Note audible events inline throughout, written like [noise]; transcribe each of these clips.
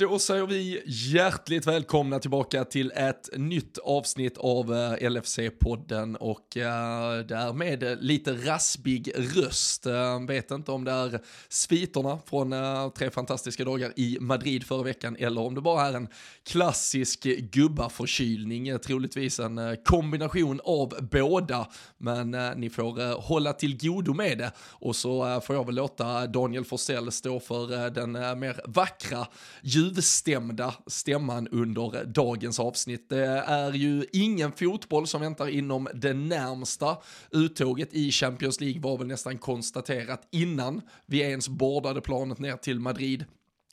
Då säger vi hjärtligt välkomna tillbaka till ett nytt avsnitt av eh, LFC-podden och uh, därmed lite raspig röst. Eh, vet inte om det är sviterna från tre fantastiska dagar i Madrid förra veckan eller om det bara är en klassisk gubbaförkylning. Troligtvis en kombination av båda, men ni får hålla till godo med det och så får jag väl låta Daniel Forsell stå för den mer vackra ljud duvstämda stämman under dagens avsnitt. Det är ju ingen fotboll som väntar inom det närmsta. Uttåget i Champions League var väl nästan konstaterat innan vi ens bordade planet ner till Madrid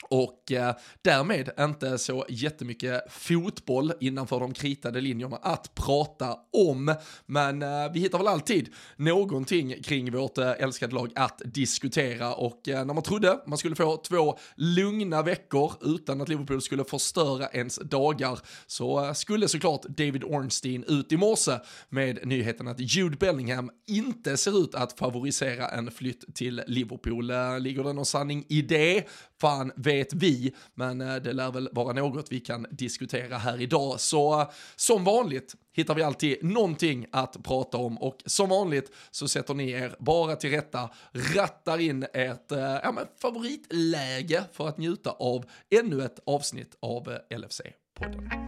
och eh, därmed inte så jättemycket fotboll innanför de kritade linjerna att prata om. Men eh, vi hittar väl alltid någonting kring vårt eh, älskade lag att diskutera och eh, när man trodde man skulle få två lugna veckor utan att Liverpool skulle förstöra ens dagar så eh, skulle såklart David Ornstein ut i morse med nyheten att Jude Bellingham inte ser ut att favorisera en flytt till Liverpool. Eh, ligger det någon sanning i det? Fan vet vi, men eh, det lär väl vara något vi kan diskutera här idag. Så eh, som vanligt hittar vi alltid någonting att prata om och som vanligt så sätter ni er bara till rätta, rattar in ert eh, ja, men favoritläge för att njuta av ännu ett avsnitt av LFC-podden.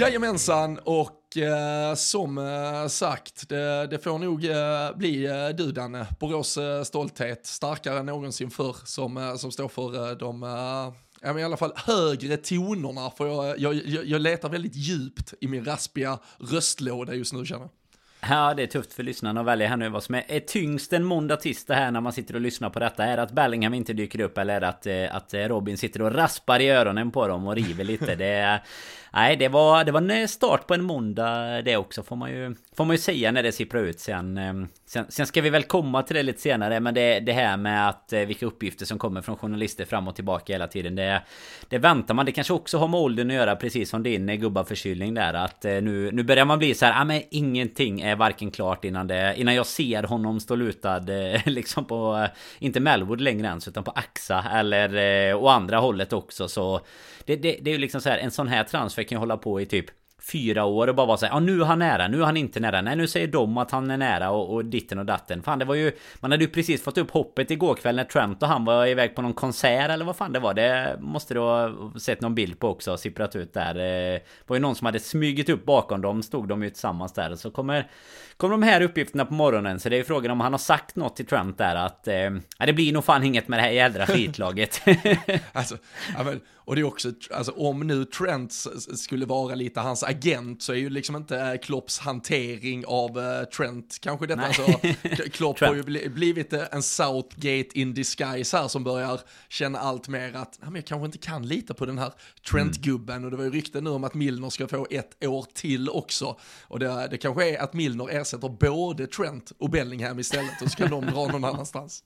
Jajamensan, och eh, som eh, sagt, det, det, får nog eh, bli eh, du Danne, Borås eh, stolthet, starkare än någonsin förr, som, eh, som står för eh, de eh, ja, men i alla fall högre tonerna, för jag, eh, jag, jag, jag letar väldigt djupt i min raspiga röstlåda just nu känner jag. Ja, det är tufft för lyssnarna att välja här nu. Vad som är, är tyngst en måndag tisdag här när man sitter och lyssnar på detta. Är det att Bellingham inte dyker upp eller är det att, eh, att Robin sitter och raspar i öronen på dem och river lite? Det är, nej, det var, det var en eh, start på en måndag eh, det också får man ju, får man ju säga när det sipprar ut sen. Eh, sen. Sen ska vi väl komma till det lite senare, men det, det här med att vilka uppgifter som kommer från journalister fram och tillbaka hela tiden. Det, det väntar man. Det kanske också har med åldern att göra, precis som din gubbaförkylning där. Att nu, nu börjar man bli så här, ja ah, men ingenting är varken klart innan det, innan jag ser honom stå lutad [laughs] liksom på, inte Melwood längre ens, utan på Axa eller och andra hållet också. Så det, det, det är ju liksom så här, en sån här transfer kan ju hålla på i typ fyra år och bara vara såhär, ja nu är han nära, nu är han inte nära, nej nu säger de att han är nära och, och ditten och datten. Fan det var ju, man hade ju precis fått upp hoppet igår kväll när Trent och han var iväg på någon konsert eller vad fan det var. Det måste du ha sett någon bild på också, sipprat ut där. Eh, det var ju någon som hade smugit upp bakom dem, stod de ju tillsammans där. Så kommer, kommer de här uppgifterna på morgonen, så det är ju frågan om han har sagt något till Trent där att, eh, det blir nog fan inget med det här jädra skitlaget. [laughs] alltså, ja, men, och det är också, alltså om nu Trent skulle vara lite hans agent så är ju liksom inte Klopps hantering av uh, Trent kanske detta. Alltså, [laughs] Klopp har ju blivit eh, en Southgate in disguise här som börjar känna allt mer att ja, men jag kanske inte kan lita på den här Trent-gubben. Mm. Och det var ju rykten nu om att Milner ska få ett år till också. Och det, det kanske är att Milner ersätter både Trent och Bellingham istället och så kan de dra någon [laughs] annanstans.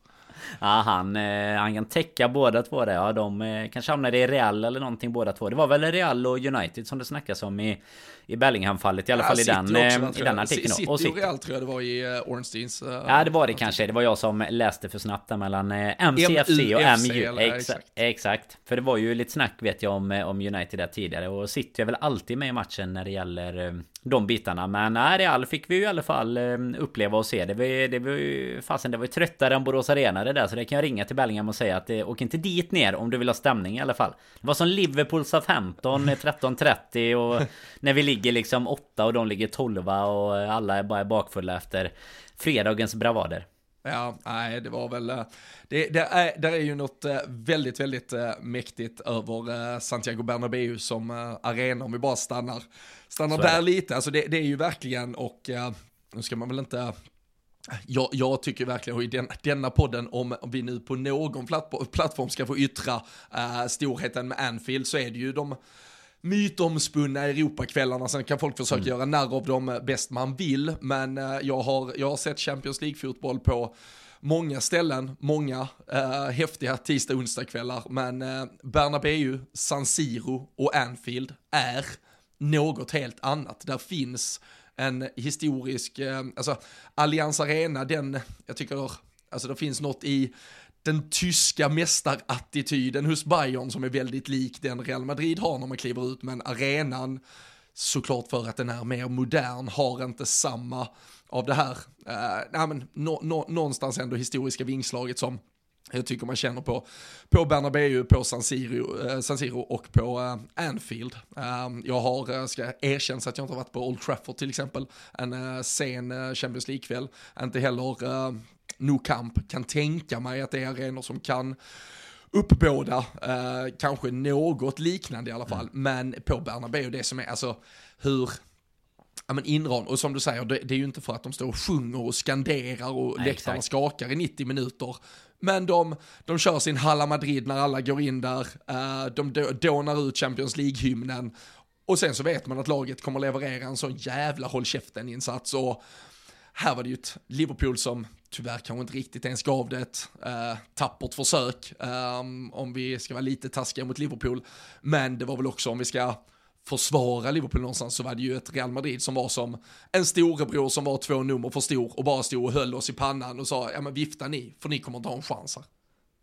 Ja, han, eh, han kan täcka båda två där. Ja, de eh, kanske hamnade i Real eller någonting båda två. Det var väl Real och United som det snackas om i, i Bellingham-fallet. I alla ja, fall i den, också, eh, i den artikeln. City och, City och Real tror jag det var i Ornsteins. Uh, ja, det var det kanske. Det var jag som läste för snabbt där mellan MCFC och MU. Exakt, exakt. För det var ju lite snack vet jag om, om United där tidigare. Och City är väl alltid med i matchen när det gäller de bitarna. Men nej, Real fick vi ju i alla fall uppleva och se. Det var, det var ju fasen, det var ju tröttare än Borås Arena det där. Så det kan jag ringa till Bellingham och säga att det, åk inte dit ner om du vill ha stämning i alla fall. Det var som Liverpool Southampton 13.30 och [laughs] när vi ligger liksom 8 och de ligger 12 och alla är bara bakfulla efter fredagens bravader. Ja, nej, det var väl, eh, det, det, är, det är ju något eh, väldigt, väldigt eh, mäktigt över Santiago Bernabéu som arena, om vi bara stannar, stannar där lite. Alltså det, det, är ju verkligen, och nu ska man väl inte jag, jag, tycker verkligen, och i den, denna podden, om vi nu på någon plattform ska få yttra uh, storheten med Anfield, så är det ju de mytomspunna Europakvällarna, sen kan folk försöka mm. göra narr av dem bäst man vill, men uh, jag, har, jag har sett Champions League-fotboll på många ställen, många uh, häftiga tisdag onsdagskvällar, men uh, Bernabeu, San Siro och Anfield är något helt annat. Där finns en historisk, eh, alltså Allianz Arena, den, jag tycker, alltså det finns något i den tyska mästarattityden hos Bayern som är väldigt lik den Real Madrid har när man kliver ut, men arenan såklart för att den är mer modern, har inte samma av det här, uh, nej men no, no, någonstans ändå historiska vingslaget som jag tycker man känner på, på Bernabeu, på San Siro, eh, San Siro och på eh, Anfield. Eh, jag har, eh, ska erkänna att jag inte har varit på Old Trafford till exempel, en eh, sen eh, Champions League-kväll. Inte heller eh, Nou Camp, kan tänka mig att det är arenor som kan uppbåda eh, kanske något liknande i alla fall, mm. men på Bernabeu, det som är alltså hur, ja men inran, och som du säger, det, det, är ju inte för att de står och sjunger och skanderar och Nej, läktarna exakt. skakar i 90 minuter, men de, de kör sin Halla Madrid när alla går in där, eh, de dånar ut Champions League-hymnen, och sen så vet man att laget kommer leverera en sån jävla håll käften-insats, och här var det ju ett Liverpool som tyvärr kanske inte riktigt ens gav det ett uh, tappert försök, um, om vi ska vara lite taskiga mot Liverpool. Men det var väl också om vi ska försvara Liverpool någonstans så var det ju ett Real Madrid som var som en storebror som var två nummer för stor och bara stod och höll oss i pannan och sa ja men vifta ni för ni kommer inte ha en chans här.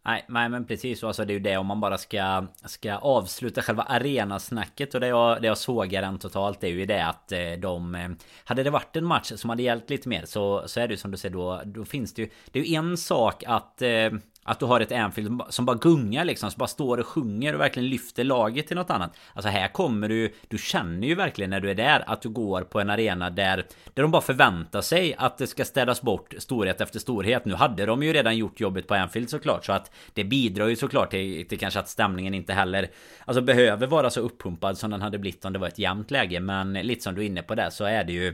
Nej, nej men precis så Alltså det är ju det om man bara ska Ska avsluta själva arenasnacket Och det jag, det jag sågar den totalt är ju det att eh, de eh, Hade det varit en match som hade hjälpt lite mer Så, så är det ju som du säger då Då finns det ju Det är ju en sak att eh, att du har ett Anfield som bara gungar liksom, som bara står och sjunger och verkligen lyfter laget till något annat. Alltså här kommer du, du känner ju verkligen när du är där att du går på en arena där, där de bara förväntar sig att det ska städas bort storhet efter storhet. Nu hade de ju redan gjort jobbet på Anfield såklart, så att det bidrar ju såklart till, till kanske att stämningen inte heller, alltså behöver vara så uppumpad som den hade blivit om det var ett jämnt läge. Men lite som du är inne på det så är det ju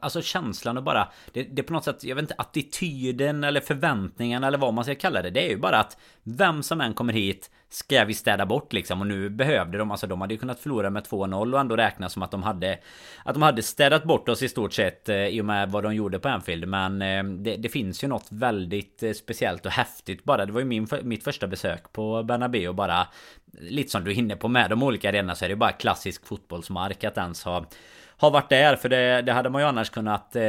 Alltså känslan och bara det, det är på något sätt, jag vet inte, attityden eller förväntningarna eller vad man ska kalla det. Det är ju bara att vem som än kommer hit ska vi städa bort liksom. Och nu behövde de, alltså de hade ju kunnat förlora med 2-0 och ändå räkna som att de hade Att de hade städat bort oss i stort sett eh, i och med vad de gjorde på Anfield. Men eh, det, det, finns ju något väldigt eh, speciellt och häftigt bara. Det var ju min, mitt första besök på Bernabéu och bara Lite som du är inne på med de olika arenorna så är det ju bara klassisk fotbollsmark att ens ha har varit där. För det, det hade man ju annars kunnat eh,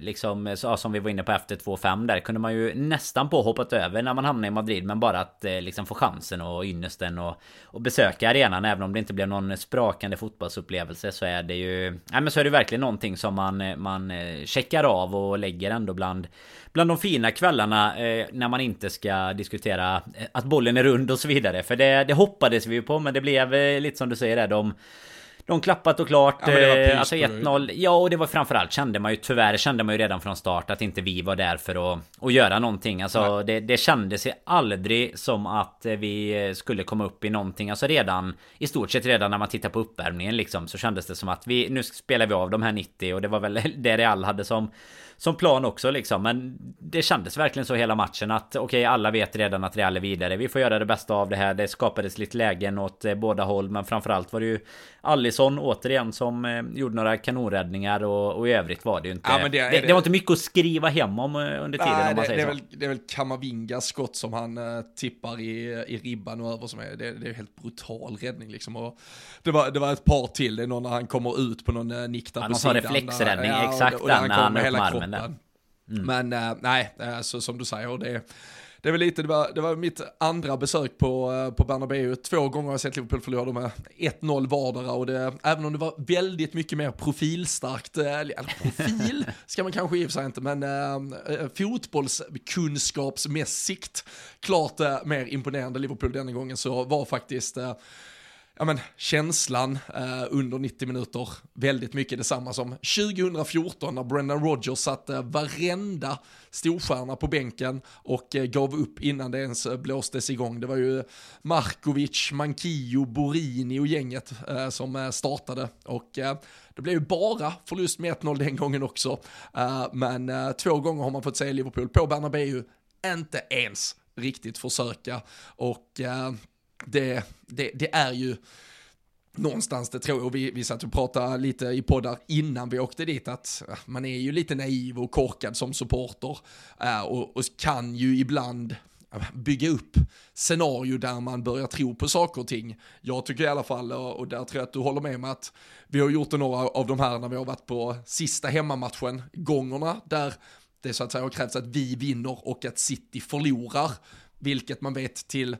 liksom, så, som vi var inne på efter 2-5 där. Kunde man ju nästan på hoppat över när man hamnade i Madrid. Men bara att eh, liksom få chansen och ynnesten och, och besöka arenan. Även om det inte blev någon sprakande fotbollsupplevelse så är det ju... Nej men så är det verkligen någonting som man, eh, man eh, checkar av och lägger ändå bland bland de fina kvällarna eh, när man inte ska diskutera eh, att bollen är rund och så vidare. För det, det hoppades vi ju på men det blev eh, lite som du säger där. De, de klappat och klart. Ja, eh, alltså 1-0. Ja, och det var framförallt kände man ju tyvärr kände man ju redan från start att inte vi var där för att, att göra någonting. Alltså det, det kändes aldrig som att vi skulle komma upp i någonting. Alltså redan i stort sett redan när man tittar på uppvärmningen liksom så kändes det som att vi nu spelar vi av de här 90 och det var väl [laughs] det Real hade som som plan också liksom. Men det kändes verkligen så hela matchen att okej, okay, alla vet redan att Real är vidare. Vi får göra det bästa av det här. Det skapades lite lägen åt eh, båda håll, men framförallt var det ju Allison återigen som eh, gjorde några kanonräddningar och, och, i övrigt var det ju inte... Ja, det, det, det, var inte mycket att skriva hem om eh, under tiden nej, om man säger det, är så. Väl, det är väl Kamavingas skott som han tippar i, i ribban och över som är, det, det är helt brutal räddning liksom. Och det, var, det var ett par till, det är någon när han kommer ut på någon nick där ja, på sidan. reflexräddning, där, exakt och, och den när han, han öppnar armen Mm. Men uh, nej, så som du säger, det det är väl lite, det var, det var mitt andra besök på, eh, på Bernabéu. Två gånger har jag sett Liverpool förlora med 1-0 vardera och det, även om det var väldigt mycket mer profilstarkt, eller profil [laughs] ska man kanske i och för sig inte, men äh, fotbollskunskapsmässigt klart äh, mer imponerande Liverpool denna gången så var faktiskt äh, ja, men, känslan eh, under 90 minuter väldigt mycket detsamma som 2014 när Brendan Rodgers satte eh, varenda storstjärna på bänken och eh, gav upp innan det ens eh, blåstes igång. Det var ju Markovic, Mankio, Borini och gänget eh, som eh, startade och eh, det blev ju bara förlust med 1-0 den gången också. men två gånger har man fått se Liverpool på Bernabéu inte ens riktigt försöka och det, det, det är ju någonstans, det tror jag, vi, vi satt och pratade lite i poddar innan vi åkte dit, att äh, man är ju lite naiv och korkad som supporter. Äh, och, och kan ju ibland äh, bygga upp scenario där man börjar tro på saker och ting. Jag tycker i alla fall, och där tror jag att du håller med mig, att vi har gjort några av de här när vi har varit på sista hemmamatchen, gångerna där det så att säga har krävts att vi vinner och att City förlorar, vilket man vet till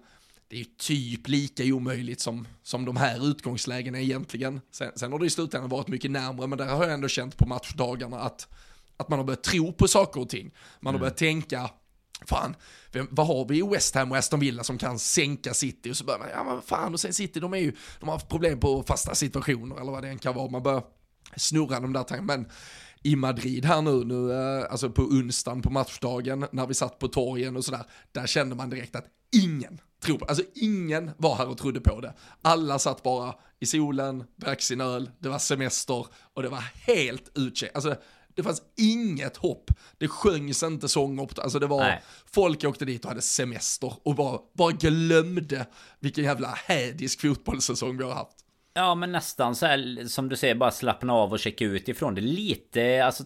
det är typ lika omöjligt som, som de här utgångslägena egentligen. Sen, sen har det i slutändan varit mycket närmre, men där har jag ändå känt på matchdagarna att, att man har börjat tro på saker och ting. Man har mm. börjat tänka, fan, vem, vad har vi i West Ham och Aston Villa som kan sänka City? Och så börjar man, ja men fan, och sen City, de, är ju, de har haft problem på fasta situationer eller vad det än kan vara. Man börjar snurra de där tankarna, men i Madrid här nu, nu eh, alltså på onsdagen på matchdagen när vi satt på torgen och sådär, där kände man direkt att ingen tror på Alltså ingen var här och trodde på det. Alla satt bara i solen, drack sin öl, det var semester och det var helt utcheckat. Alltså det fanns inget hopp. Det sjöngs inte sånger, alltså det var, Nej. folk åkte dit och hade semester och bara, bara glömde vilken jävla hädisk fotbollssäsong vi har haft. Ja men nästan så här, som du säger bara slappna av och checka ut ifrån det. Lite Alltså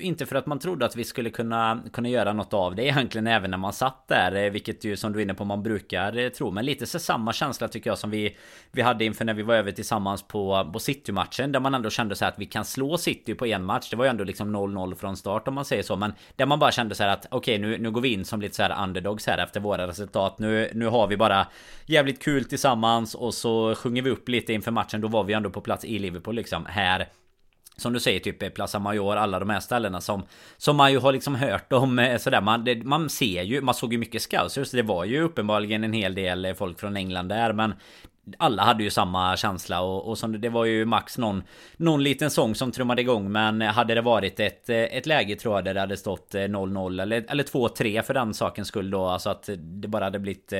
Inte för att man trodde att vi skulle kunna Kunna göra något av det egentligen även när man satt där eh, Vilket ju som du är inne på man brukar eh, tro. Men lite så samma känsla tycker jag som vi Vi hade inför när vi var över tillsammans på, på City-matchen Där man ändå kände så här att vi kan slå City på en match. Det var ju ändå liksom 0-0 från start om man säger så. Men där man bara kände så här att okej okay, nu, nu går vi in som lite så här underdogs här efter våra resultat. Nu, nu har vi bara Jävligt kul tillsammans och så sjunger vi upp lite inför Inför matchen då var vi ändå på plats i Liverpool liksom. Här som du säger, typ eh, Plaza Major, alla de här ställena som Som man ju har liksom hört om eh, sådär man, det, man ser ju, man såg ju mycket scousers Det var ju uppenbarligen en hel del eh, folk från England där men alla hade ju samma känsla och, och som det var ju max någon Någon liten sång som trummade igång men hade det varit ett, ett läge tror jag där det hade stått 0-0 eller, eller 2-3 för den sakens skull då Alltså att det bara hade blivit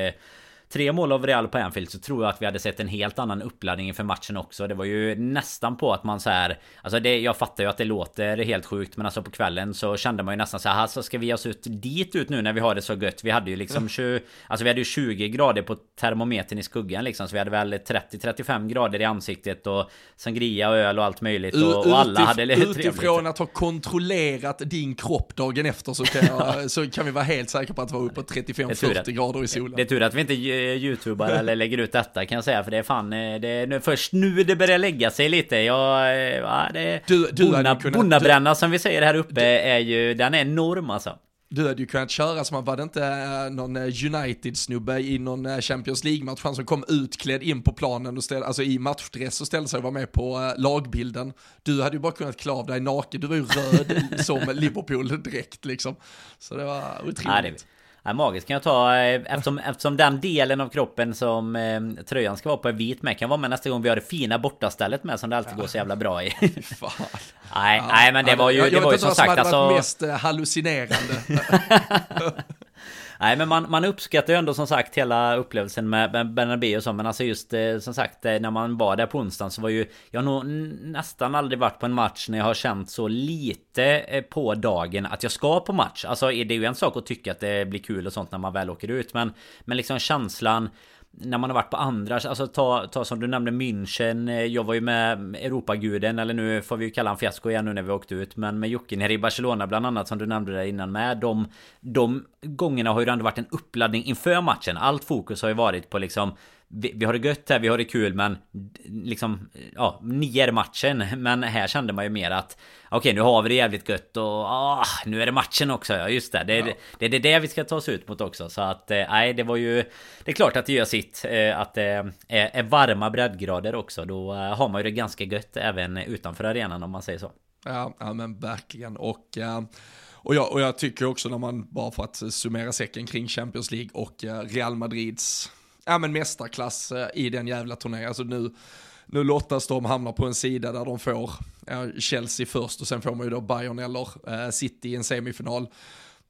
tre mål av Real på Anfield så tror jag att vi hade sett en helt annan uppladdning inför matchen också. Det var ju nästan på att man så här, Alltså det, jag fattar ju att det låter helt sjukt men alltså på kvällen så kände man ju nästan så här, alltså ska vi oss ut dit ut nu när vi har det så gött? Vi hade ju liksom 20, Alltså vi hade ju 20 grader på termometern i skuggan liksom. Så vi hade väl 30-35 grader i ansiktet och sangria och öl och allt möjligt. Och, och alla hade [laughs] trevligt. Utifrån att ha kontrollerat din kropp dagen efter så kan, jag, [laughs] så kan vi vara helt säkra på att det var uppåt 35-40 grader i solen. Det är tur att vi inte youtubar [laughs] eller lägger ut detta kan jag säga. För det är fan, eh, det är nu, först nu det börjar lägga sig lite. Jag, eh, ja, det du, du bonna, kunnat, bonnabränna du, som vi säger här uppe du, är ju, den är enorm alltså. Du hade ju kunnat köra som, var det inte eh, någon United-snubbe i någon Champions League-match, han som kom utklädd in på planen och ställde, alltså i matchdress och ställde sig och var med på lagbilden. Du hade ju bara kunnat klä av dig naken, du var ju röd [laughs] som Liverpool direkt liksom. Så det var otroligt. Nej, det, Ja, magiskt kan jag ta eh, eftersom, eftersom den delen av kroppen som eh, tröjan ska vara på är vit med kan vara med nästa gång vi har det fina bortastället med som det alltid ja. går så jävla bra i. Fan. nej, ja. nej men det var ju, jag, det var ju som sagt alltså... Jag mest hallucinerande. [laughs] Nej men man, man uppskattar ju ändå som sagt hela upplevelsen med Bernabéu och så Men alltså just eh, som sagt eh, när man var där på onsdagen så var ju Jag har nog nästan aldrig varit på en match när jag har känt så lite eh, på dagen att jag ska på match. Alltså det är ju en sak att tycka att det blir kul och sånt när man väl åker ut Men, men liksom känslan när man har varit på andra, alltså ta, ta som du nämnde München eh, Jag var ju med Europaguden eller nu får vi ju kalla han fiasko igen nu när vi åkte ut Men med Jocke nere i Barcelona bland annat som du nämnde där innan med De, de gångerna har ju ändå varit en uppladdning inför matchen. Allt fokus har ju varit på liksom vi, vi, har det gött här, vi har det kul men liksom ja, ni är matchen. Men här kände man ju mer att okej, okay, nu har vi det jävligt gött och ah, nu är det matchen också. Ja, just det. Det, ja. det, det är det vi ska ta oss ut mot också. Så att eh, nej, det var ju Det är klart att det gör sitt. Eh, att det är, är varma breddgrader också. Då eh, har man ju det ganska gött även utanför arenan om man säger så. Ja, ja men verkligen. Och och jag, och jag tycker också när man, bara för att summera säcken kring Champions League och Real Madrids ja, men mästarklass eh, i den jävla turneringen. Alltså nu, nu lottas de, hamnar på en sida där de får ja, Chelsea först och sen får man ju då Bayern eller eh, City i en semifinal.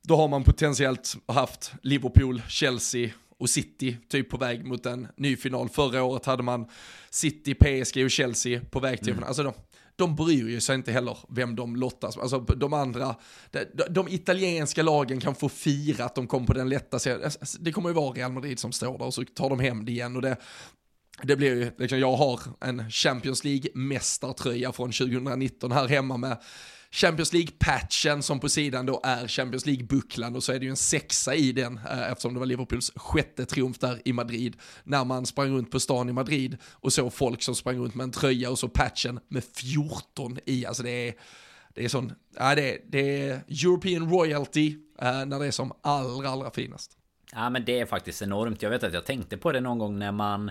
Då har man potentiellt haft Liverpool, Chelsea och City typ på väg mot en ny final. Förra året hade man City, PSG och Chelsea på väg till mm. Alltså de, de bryr ju sig inte heller vem de lottas Alltså de andra, de, de italienska lagen kan få fira att de kom på den lätta serien. Alltså, alltså, det kommer ju vara Real Madrid som står där och så tar de hem det igen. Och det, det blir ju, liksom, jag har en Champions League-mästartröja från 2019 här hemma med Champions League-patchen som på sidan då är Champions League-bucklan och så är det ju en sexa i den eh, eftersom det var Liverpools sjätte triumf där i Madrid när man sprang runt på stan i Madrid och såg folk som sprang runt med en tröja och så patchen med 14 i. Alltså det är, det är sån, ja det är, det är European royalty eh, när det är som allra, allra finast. Ja men det är faktiskt enormt. Jag vet att jag tänkte på det någon gång när man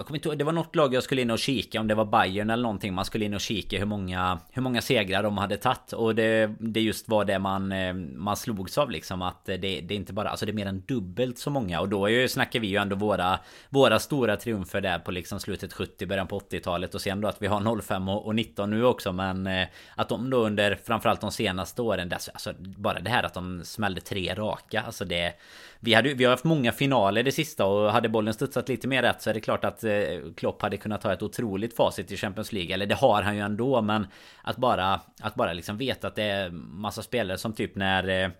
jag kommer inte ihåg, det var något lag jag skulle in och kika om det var Bayern eller någonting. Man skulle in och kika hur många Hur många segrar de hade tagit. Och det, det just var det man eh, Man slogs av liksom att det, det är inte bara Alltså det är mer än dubbelt så många. Och då är ju, snackar vi ju ändå våra Våra stora triumfer där på liksom slutet 70 början på 80-talet Och sen då att vi har 05 och, och 19 nu också. Men eh, Att de då under framförallt de senaste åren där, Alltså bara det här att de smällde tre raka. Alltså det vi, hade, vi har haft många finaler det sista och hade bollen studsat lite mer rätt så är det klart att Klopp hade kunnat ta ett otroligt facit i Champions League. Eller det har han ju ändå men att bara, att bara liksom veta att det är massa spelare som typ när eh,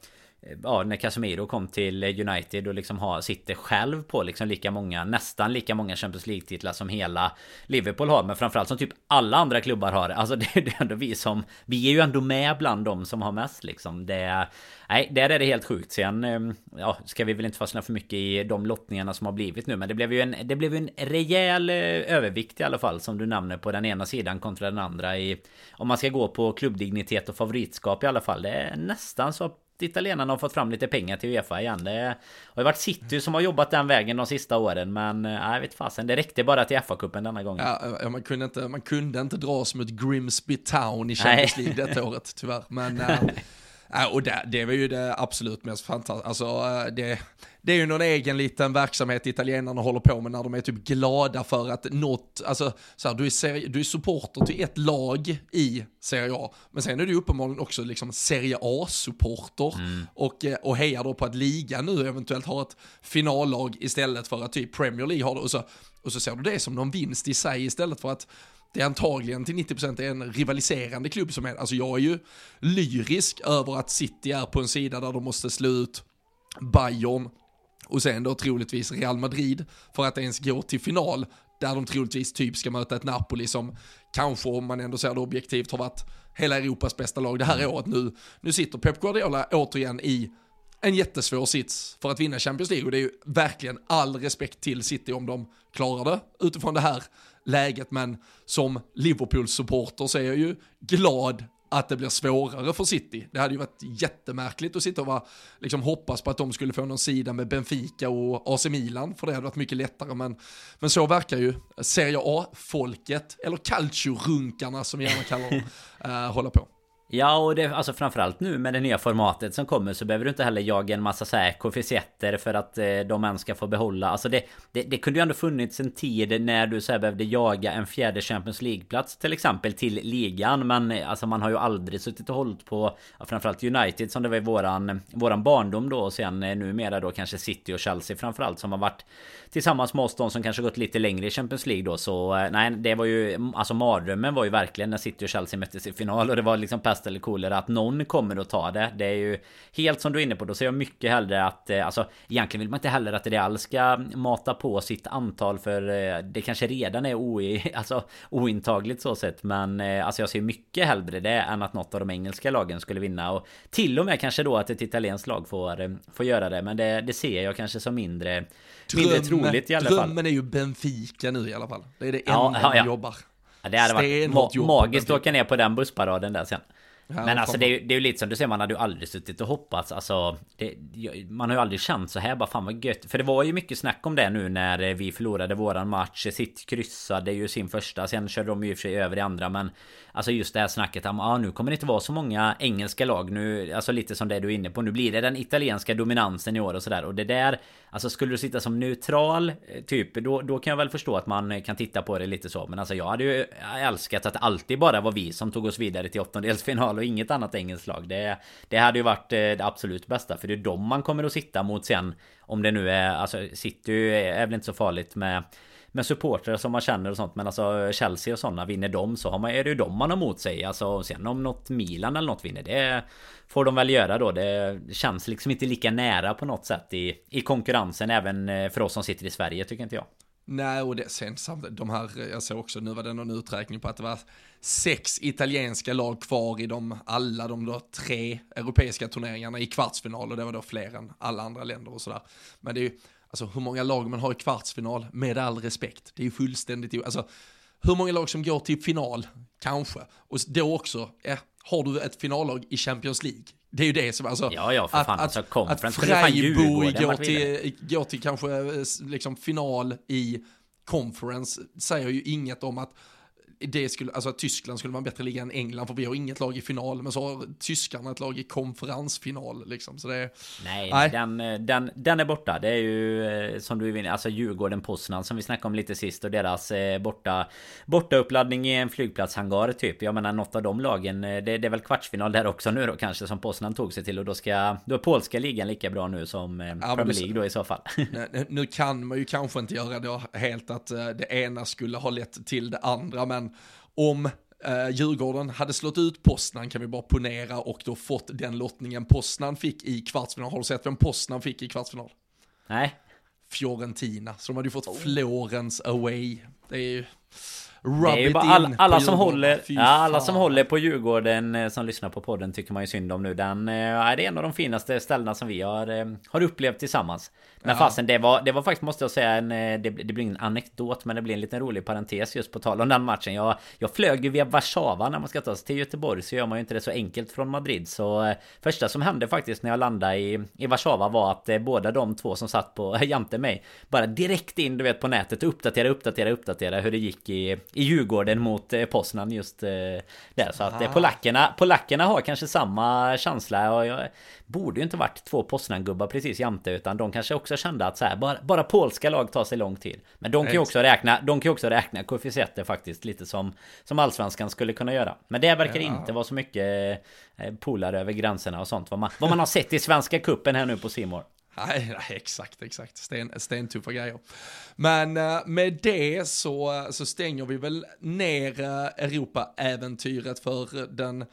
Eh, ja när Casemiro kom till United och liksom har, sitter själv på liksom lika många Nästan lika många Champions League-titlar som hela Liverpool har Men framförallt som typ alla andra klubbar har Alltså det, [laughs] det är ändå vi som Vi är ju ändå med bland de som har mest liksom Det Nej, där är det helt sjukt. Sen ehm, ja, ska vi väl inte fastna för mycket i de lottningarna som har blivit nu. Men det blev ju en, det blev en rejäl eh, övervikt i alla fall som du nämner på den ena sidan kontra den andra. I, om man ska gå på klubbdignitet och favoritskap i alla fall. Det är nästan så italienarna har fått fram lite pengar till Uefa igen. Det har ju varit City som har jobbat den vägen de sista åren. Men eh, jag vet fasen, det räckte bara till FA-cupen denna gången. Ja, man, kunde inte, man kunde inte dras mot Grimsby Town i Champions League detta [laughs] året tyvärr. Men [laughs] äh, och det, det var ju det absolut mest fantastiska. Alltså, eh, det, det är ju någon egen liten verksamhet italienarna håller på med när de är typ glada för att något, alltså så här, du, är seri, du är supporter till ett lag i Serie A, men sen är du uppenbarligen också liksom Serie A-supporter mm. och, eh, och hejar då på att ligan nu eventuellt har ett finallag istället för att typ Premier League har det och så, och så ser du det som någon vinst i sig istället för att det är antagligen till 90% en rivaliserande klubb som är, alltså jag är ju lyrisk över att City är på en sida där de måste slå ut Bayern och sen då troligtvis Real Madrid för att ens gå till final där de troligtvis typ ska möta ett Napoli som kanske om man ändå ser det objektivt har varit hela Europas bästa lag det här året. Nu. Nu sitter Pep Guardiola återigen i en jättesvår sits för att vinna Champions League. Och det är ju verkligen all respekt till City om de klarar det utifrån det här läget, men som Liverpool-supporter så är jag ju glad att det blir svårare för City. Det hade ju varit jättemärkligt att sitta och vara, liksom hoppas på att de skulle få någon sida med Benfica och AC Milan, för det hade varit mycket lättare. Men, men så verkar ju Serie A-folket, eller calcio-runkarna som vi gärna kallar dem, uh, [laughs] hålla på. Ja och det, alltså framförallt nu med det nya formatet som kommer så behöver du inte heller jaga en massa så här koefficienter för att eh, de ens ska få behålla. Alltså det, det, det kunde ju ändå funnits en tid när du så här behövde jaga en fjärde Champions League-plats till exempel till ligan Men eh, alltså man har ju aldrig suttit och hållit på ja, Framförallt United som det var i våran, våran barndom då och sen eh, numera då kanske City och Chelsea framförallt som har varit Tillsammans med oss de som kanske gått lite längre i Champions League då. Så eh, nej det var ju Alltså mardrömmen var ju verkligen när City och Chelsea möttes i final och det var liksom pest eller kolera att någon kommer att ta det. Det är ju helt som du är inne på. Då ser jag mycket hellre att eh, alltså egentligen vill man inte heller att Real ska mata på sitt antal för eh, det kanske redan är oi, [laughs] alltså, ointagligt så sett. Men eh, alltså jag ser mycket hellre det än att något av de engelska lagen skulle vinna och till och med kanske då att ett italienskt lag får, får göra det. Men det, det ser jag kanske som mindre, Dröm, mindre troligt i alla fall. Drömmen är ju Benfica nu i alla fall. Det är det enda ja, ja, ja. jobbar. Ja, det hade varit ma magiskt att åka ner på den bussparaden där sen. Ja, men alltså det är, det är ju lite som du säger, man hade ju aldrig suttit och hoppats. Alltså det, Man har ju aldrig känt så här bara fan vad gött. För det var ju mycket snack om det nu när vi förlorade våran match. Sitt kryssade ju sin första Sen körde de ju i och för sig över i andra men Alltså just det här snacket om ah, nu kommer det inte vara så många engelska lag. Nu Alltså lite som det du är inne på Nu blir det den italienska dominansen i år och sådär. Och det där Alltså skulle du sitta som neutral eh, Typ då, då kan jag väl förstå att man kan titta på det lite så. Men alltså jag hade ju älskat att det alltid bara var vi som tog oss vidare till åttondelsfinal och inget annat engelskt lag. Det, det hade ju varit eh, det absolut bästa För det är de man kommer att sitta mot sen Om det nu är Alltså City är väl inte så farligt med med supportrar som man känner och sånt Men alltså Chelsea och sådana vinner de så har man, är det ju de man har mot sig. Alltså sen om något Milan eller något vinner det Får de väl göra då. Det känns liksom inte lika nära på något sätt i, i konkurrensen Även eh, för oss som sitter i Sverige tycker inte jag. Nej, och det, sen samtidigt, de här, jag såg också, nu var det någon uträkning på att det var sex italienska lag kvar i de, alla de då tre europeiska turneringarna i kvartsfinal och det var då fler än alla andra länder och sådär. Men det är ju, alltså hur många lag man har i kvartsfinal, med all respekt, det är ju fullständigt, alltså hur många lag som går till final, kanske, och då också, ja, har du ett finallag i Champions League, det är ju det som, alltså, ja, ja, för fan, att, alltså, att, att Freiburg går till, går till kanske eh, liksom final i conference säger ju inget om att det skulle, alltså att Tyskland skulle vara en bättre liga än England för vi har inget lag i final men så har tyskarna ett lag i konferensfinal liksom så det är, Nej, nej. Den, den, den är borta. Det är ju eh, som du vill, alltså Djurgården Poznan som vi snackade om lite sist och deras eh, borta borta uppladdning i en flygplatshangar typ. Jag menar något av de lagen, eh, det, det, är väl kvartsfinal där också nu då kanske som Poznan tog sig till och då ska då är polska ligan lika bra nu som ja, Premier League då i så fall. [laughs] nu kan man ju kanske inte göra det helt att det ena skulle ha lett till det andra men om eh, Djurgården hade slått ut Postnan kan vi bara ponera och då fått den lottningen Postnan fick i kvartsfinal. Har du sett vem Postnan fick i kvartsfinal? Nej. Fiorentina, så de hade ju fått oh. Florens away. Det är ju... Rub det är ju bara all, alla som håller ja, Alla som håller på Djurgården eh, Som lyssnar på podden tycker man ju synd om nu Den eh, är det en av de finaste ställena som vi har eh, Har upplevt tillsammans Men ja. fasen det var Det var faktiskt måste jag säga en det, det blir ingen anekdot Men det blir en liten rolig parentes just på tal om den matchen Jag, jag flög ju via Warszawa när man ska ta sig till Göteborg Så gör man ju inte det så enkelt från Madrid Så Första som hände faktiskt när jag landade i, i Warszawa var att båda de två som satt på [laughs] jämte mig Bara direkt in du vet på nätet uppdatera uppdatera uppdatera hur det gick i i Djurgården mot eh, Poznan just eh, där. Så att eh, polackerna, polackerna har kanske samma känsla. Och jag borde ju inte varit två Poznan-gubbar precis jämte utan de kanske också kände att så här, bara, bara polska lag tar sig lång tid. Men de kan ju också räkna, de kan ju också räkna koefficienter faktiskt lite som, som allsvenskan skulle kunna göra. Men det verkar ja. inte vara så mycket polare över gränserna och sånt vad man, vad man har sett i Svenska Kuppen här nu på Simor. Nej, nej, exakt, exakt. Sten, stentuffa grejer. Men uh, med det så, så stänger vi väl ner uh, Europa-äventyret för den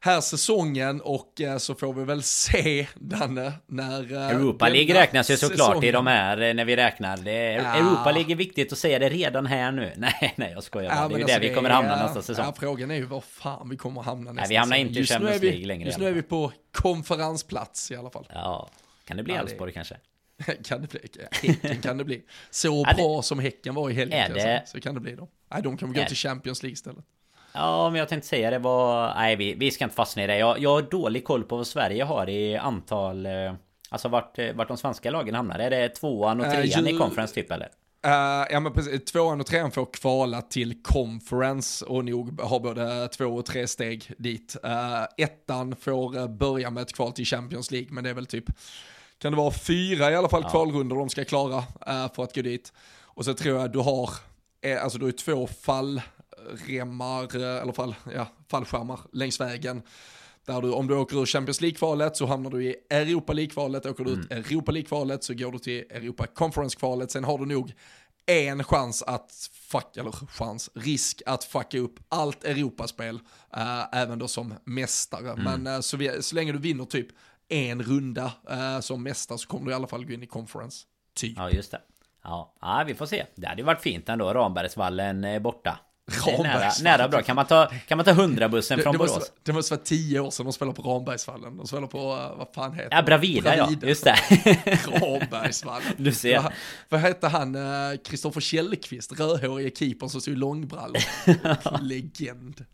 här säsongen och uh, så får vi väl se Danne när... Europa League räknas ju såklart i de här när vi räknar. Det, ja. Europa League är viktigt att säga det redan här nu. [laughs] Nej, nej jag skojar bara. Ja, det är ju alltså där vi kommer hamna nästa säsong. Ja, frågan är ju var fan vi kommer hamna nästa säsong. Nej, vi hamnar inte i Champions League längre. Just nu är vi på konferensplats i alla fall. Ja. Kan det bli ja, Elfsborg kanske? [laughs] kan det bli? Häcken kan det bli. Så [laughs] bra som Häcken var i helgen det... så kan det bli då. Nej, de kan gå till Champions League istället. Ja, men jag tänkte säga det var... Nej, vi, vi ska inte fastna i det. Jag, jag har dålig koll på vad Sverige har i antal... Eh, alltså vart, eh, vart de svenska lagen hamnar. Är det tvåan och trean uh, i conference typ eller? Uh, ja men precis, tvåan och trean får kvala till conference och nog har både två och tre steg dit. Uh, ettan får börja med ett kval till Champions League, men det är väl typ kan det vara fyra i alla fall ja. kvalrundor de ska klara uh, för att gå dit. Och så tror jag du har, eh, alltså du har två fallremmar, eh, eller fall, ja, fallskärmar längs vägen. Där du, om du åker ur Champions League-kvalet så hamnar du i Europa League-kvalet, åker du mm. ut Europa League-kvalet så går du till Europa Conference-kvalet, sen har du nog en chans att fuck, eller chans, risk att fucka upp allt Europaspel, uh, även då som mästare. Mm. Men uh, så, vi, så länge du vinner typ en runda uh, som mästare så kommer du i alla fall gå in i conference. Typ. Ja, just det. Ja, ja vi får se. Det hade ju varit fint ändå, Rambergsvallen eh, Nära, nära bra. Kan man ta, kan man ta 100-bussen från det, Borås? Måste, det måste vara tio år sedan de spelade på Rambergsvallen. De spelar på, uh, vad fan heter Ja, Bravida, Bravida. ja. Just det. [laughs] Rambergsvallen. Du ser. Vad, vad hette han, Kristoffer uh, Källqvist, rödhårige keepern som stod i långbrallor. [laughs] Legend.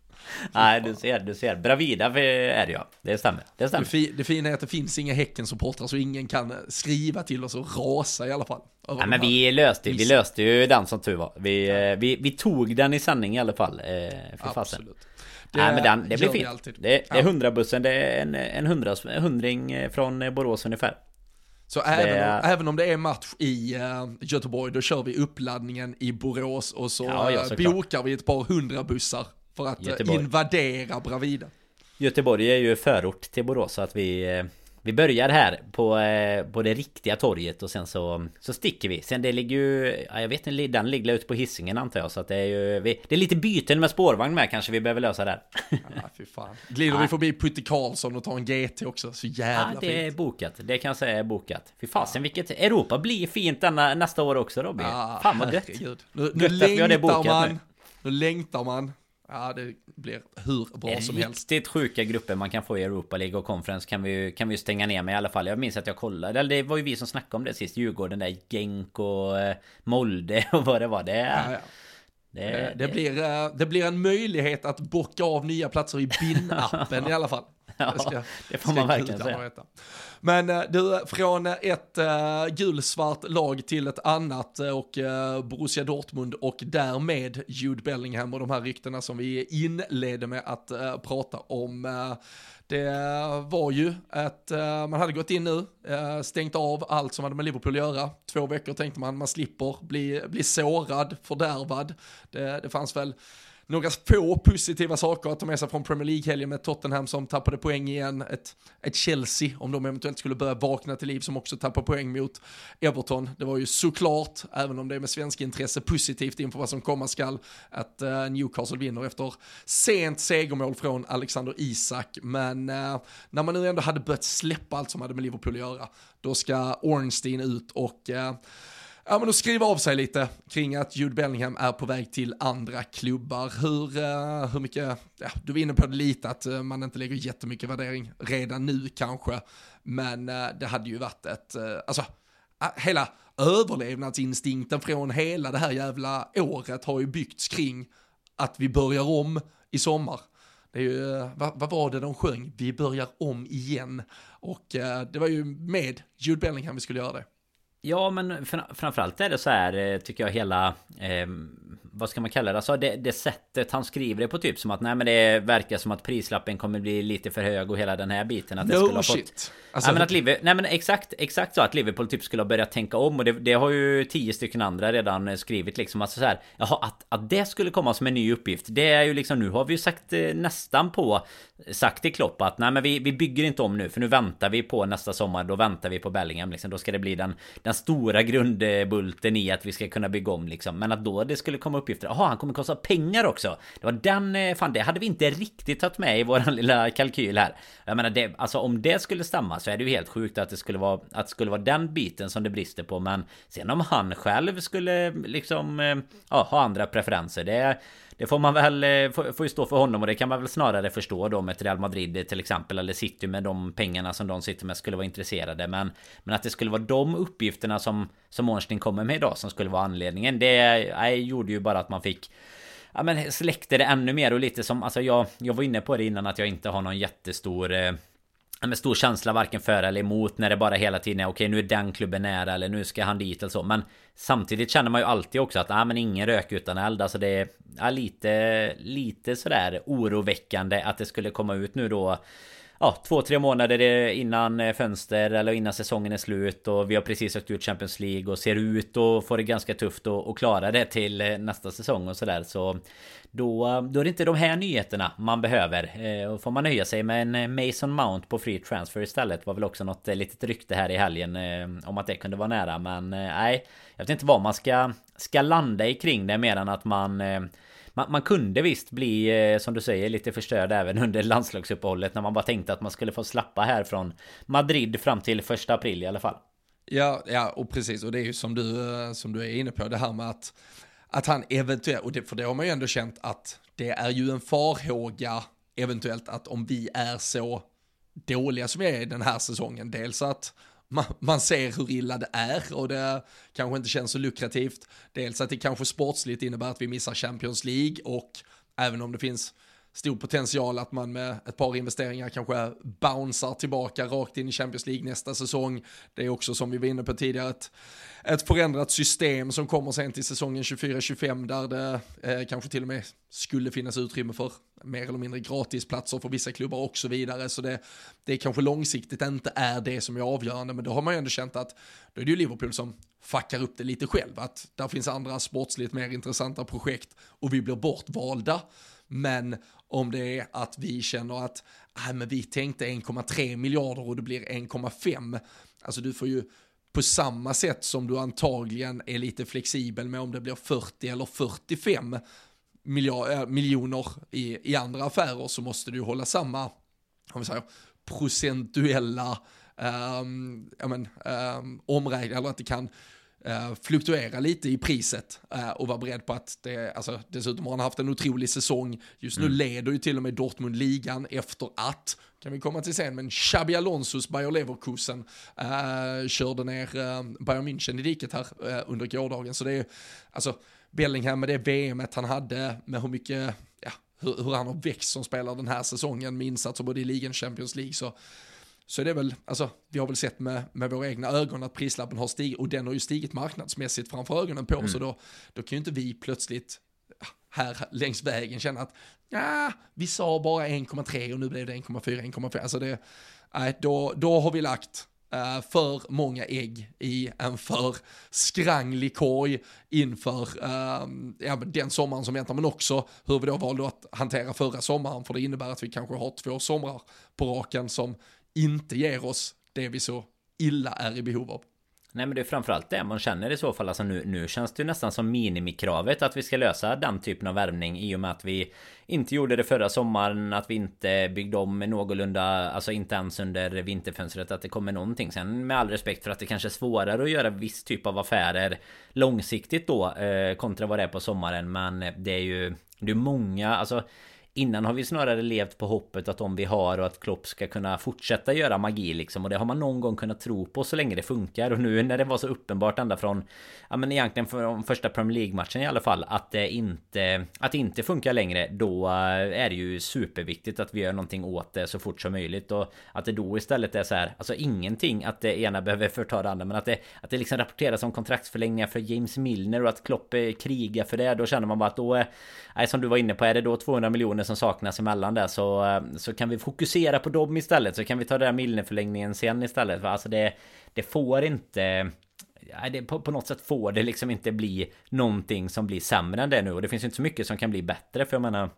Nej, du ser, du ser. Bravida är det ja. Det stämmer. Det, stämmer. Det, fi, det fina är att det finns inga Häcken-supportrar så ingen kan skriva till oss och rasa i alla fall. Nej, men vi löste, vi löste ju den som tur var. Vi, ja. vi, vi tog den i sanning i alla fall. Eh, för fasen. Det, Nej men den, det blir fint. Det, det, är hundrabussen, det är en, en hundra, hundring från Borås ungefär. Så även, om, även om det är match i uh, Göteborg, då kör vi uppladdningen i Borås och så ja, ja, bokar vi ett par hundra bussar för att eh, Göteborg. invadera Bravida. Göteborg är ju förort till Borås så att vi Vi börjar här på, eh, på det riktiga torget och sen så, så sticker vi. Sen det ligger ju... Ja, jag vet inte, den ligger ute på hissingen antar jag. Så att det är ju... Vi, det är lite byten med spårvagn med kanske vi behöver lösa där. Ja, fy fan. Glider vi förbi Putte Karlsson och tar en GT också. Så jävla ja, det är fint. bokat. Det kan jag säga är bokat. Fy fasen vilket... Europa blir fint denna, nästa år också Robin. Ja, fan vad gött. Nu, Gött nu det längtar man. nu. Nu längtar man. Ja, det blir hur bra som helst. Riktigt sjuka grupper man kan få i Europa League och Conference kan vi kan vi stänga ner med i alla fall. Jag minns att jag kollade, eller det var ju vi som snackade om det sist. Djurgården där, Genk och eh, Molde [laughs] och vad det var. Det, Ja, ja. det, Det, blir, eh, det blir en möjlighet att bocka av nya platser i [laughs] BIN-appen i alla fall. [laughs] Ja, det får man verkligen säga. Men eh, du, från ett uh, gulsvart lag till ett annat eh, och uh, Borussia Dortmund och därmed Jude Bellingham och de här ryktena som vi inledde med att eh, prata om. eh, det var ju att man hade gått in nu, stängt av allt som hade med Liverpool att göra. Två veckor tänkte man, man slipper bli, bli sårad, fördärvad. Det, det fanns väl några få positiva saker att ta med sig från Premier League-helgen med Tottenham som tappade poäng igen, ett, ett Chelsea om de eventuellt skulle börja vakna till liv som också tappar poäng mot Everton. Det var ju såklart, även om det är med svensk intresse, positivt inför vad som komma skall, att uh, Newcastle vinner efter sent segermål från Alexander Isak. Men uh, när man nu ändå hade börjat släppa allt som hade med Liverpool att göra, då ska Ornstein ut och uh, Ja men att skriva av sig lite kring att Jude Bellingham är på väg till andra klubbar. Hur, uh, hur mycket, ja, du var inne på det lite att uh, man inte lägger jättemycket värdering redan nu kanske. Men uh, det hade ju varit ett, alltså ah, hela överlevnadsinstinkten från hela det här jävla året har ju byggts kring att vi börjar om i sommar. Det är ju, vad, vad var det de sjöng? Vi börjar om igen. Och eh, det var ju med Jude Bellingham vi skulle göra det. Ja men framförallt är det så här eh, tycker jag hela eh, vad ska man kalla det? Alltså det, det sättet han skriver det på typ som att nej men det verkar som att prislappen kommer bli lite för hög och hela den här biten att det skulle No ha shit. fått Alltså, nej, men att Liverpool, nej men exakt, exakt så att Liverpool typ skulle ha börjat tänka om och det, det har ju tio stycken andra redan skrivit liksom alltså så här, Jaha att, att det skulle komma som en ny uppgift Det är ju liksom nu har vi ju sagt eh, nästan på Sagt till Klopp att nej men vi, vi bygger inte om nu för nu väntar vi på nästa sommar Då väntar vi på Bellingham liksom Då ska det bli den, den stora grundbulten i att vi ska kunna bygga om liksom Men att då det skulle komma uppgifter. Jaha han kommer kosta pengar också. Det var den, eh, fan det hade vi inte riktigt tagit med i våran [laughs] lilla kalkyl här. Jag menar det, alltså om det skulle stämma så är det ju helt sjukt att det skulle vara Att det skulle vara den biten som det brister på. Men sen om han själv skulle liksom eh, Ja, ha andra preferenser Det det får man väl, eh, får, får ju stå för honom och det kan man väl snarare förstå då med ett Real Madrid till exempel eller City med de pengarna som de sitter med skulle vara intresserade. Men Men att det skulle vara de uppgifterna som Som Ornstein kommer med idag som skulle vara anledningen det nej, gjorde ju bara att man fick Ja men släckte det ännu mer och lite som alltså jag Jag var inne på det innan att jag inte har någon jättestor eh, med stor känsla varken för eller emot när det bara hela tiden är okej nu är den klubben nära eller nu ska han dit eller så. Men Samtidigt känner man ju alltid också att ah, men ingen rök utan eld. Alltså det är lite Lite sådär oroväckande att det skulle komma ut nu då Ja, två, tre månader innan fönster eller innan säsongen är slut och vi har precis åkt ut Champions League och ser ut och får det ganska tufft att att klara det till nästa säsong och sådär. Så då, då är det inte de här nyheterna man behöver. Eh, och får man nöja sig med en eh, Mason Mount på free transfer istället var väl också något eh, litet rykte här i helgen eh, om att det kunde vara nära. Men eh, nej, jag vet inte vad man ska, ska landa i kring det mer än att man eh, man, man kunde visst bli, eh, som du säger, lite förstörd även [laughs] under landslagsuppehållet när man bara tänkte att man skulle få slappa här från Madrid fram till första april i alla fall. Ja, ja, och precis, och det är ju som du, eh, som du är inne på, det här med att, att han eventuellt, och det, för det har man ju ändå känt att det är ju en farhåga eventuellt att om vi är så dåliga som vi är den här säsongen, dels att man, man ser hur illa det är och det kanske inte känns så lukrativt, dels att det kanske sportsligt innebär att vi missar Champions League och även om det finns stor potential att man med ett par investeringar kanske bouncear tillbaka rakt in i Champions League nästa säsong. Det är också som vi var inne på tidigare ett, ett förändrat system som kommer sen till säsongen 24-25 där det eh, kanske till och med skulle finnas utrymme för mer eller mindre gratisplatser för vissa klubbar och så vidare. Så det, det kanske långsiktigt inte är det som är avgörande, men då har man ju ändå känt att då är det ju Liverpool som fuckar upp det lite själv, att där finns andra sportsligt mer intressanta projekt och vi blir bortvalda. Men om det är att vi känner att äh, men vi tänkte 1,3 miljarder och det blir 1,5, alltså du får ju på samma sätt som du antagligen är lite flexibel med om det blir 40 eller 45 miljard, eh, miljoner i, i andra affärer så måste du hålla samma om vi säger, procentuella um, ja, men, um, omräkning, eller att det kan uh, fluktuera lite i priset uh, och vara beredd på att det, alltså dessutom har han haft en otrolig säsong. Just nu mm. leder ju till och med Dortmund ligan efter att, kan vi komma till sen, men Xabi Alonsos Bayer Leverkusen uh, körde ner uh, Bayern München i diket här uh, under gårdagen. Så det är alltså Bellingham med det VMet han hade, med hur mycket, ja, hur, hur han har växt som spelare den här säsongen med insatser både i ligan och Champions League så så är det väl, alltså vi har väl sett med, med våra egna ögon att prislappen har stigit och den har ju stigit marknadsmässigt framför ögonen på mm. så då, då kan ju inte vi plötsligt här längs vägen känna att ja, vi sa bara 1,3 och nu blev det 1,4, 1,5. Alltså det, nej, då, då har vi lagt uh, för många ägg i en för skranglig korg inför uh, ja, den sommaren som väntar, men också hur vi då valde att hantera förra sommaren, för det innebär att vi kanske har två somrar på raken som inte ger oss det vi så illa är i behov av. Nej men det är framförallt det man känner i så fall. Alltså nu, nu känns det ju nästan som minimikravet att vi ska lösa den typen av värvning i och med att vi inte gjorde det förra sommaren. Att vi inte byggde om någorlunda, alltså inte ens under vinterfönstret att det kommer någonting. Sen med all respekt för att det kanske är svårare att göra viss typ av affärer långsiktigt då eh, kontra vad det är på sommaren. Men det är ju, det är många, alltså Innan har vi snarare levt på hoppet att om vi har och att Klopp ska kunna fortsätta göra magi liksom. Och det har man någon gång kunnat tro på så länge det funkar. Och nu när det var så uppenbart ända från Ja men egentligen från första Premier League-matchen i alla fall Att det inte Att det inte funkar längre Då eh, är det ju superviktigt att vi gör någonting åt det så fort som möjligt. Och att det då istället är så här Alltså ingenting att det ena behöver förta det andra Men att det Att det liksom rapporteras om kontraktsförlängningar för James Milner och att Klopp eh, krigar för det Då känner man bara att då är Nej som du var inne på är det då 200 miljoner som saknas emellan där så, eh, så kan vi fokusera på dem istället. Så kan vi ta den där Milner-förlängningen sen istället. För alltså det, det får inte... Det, på, på, något sätt får det liksom inte bli någonting som blir sämre än det nu. Och det finns inte så mycket som kan bli bättre. För jag menar...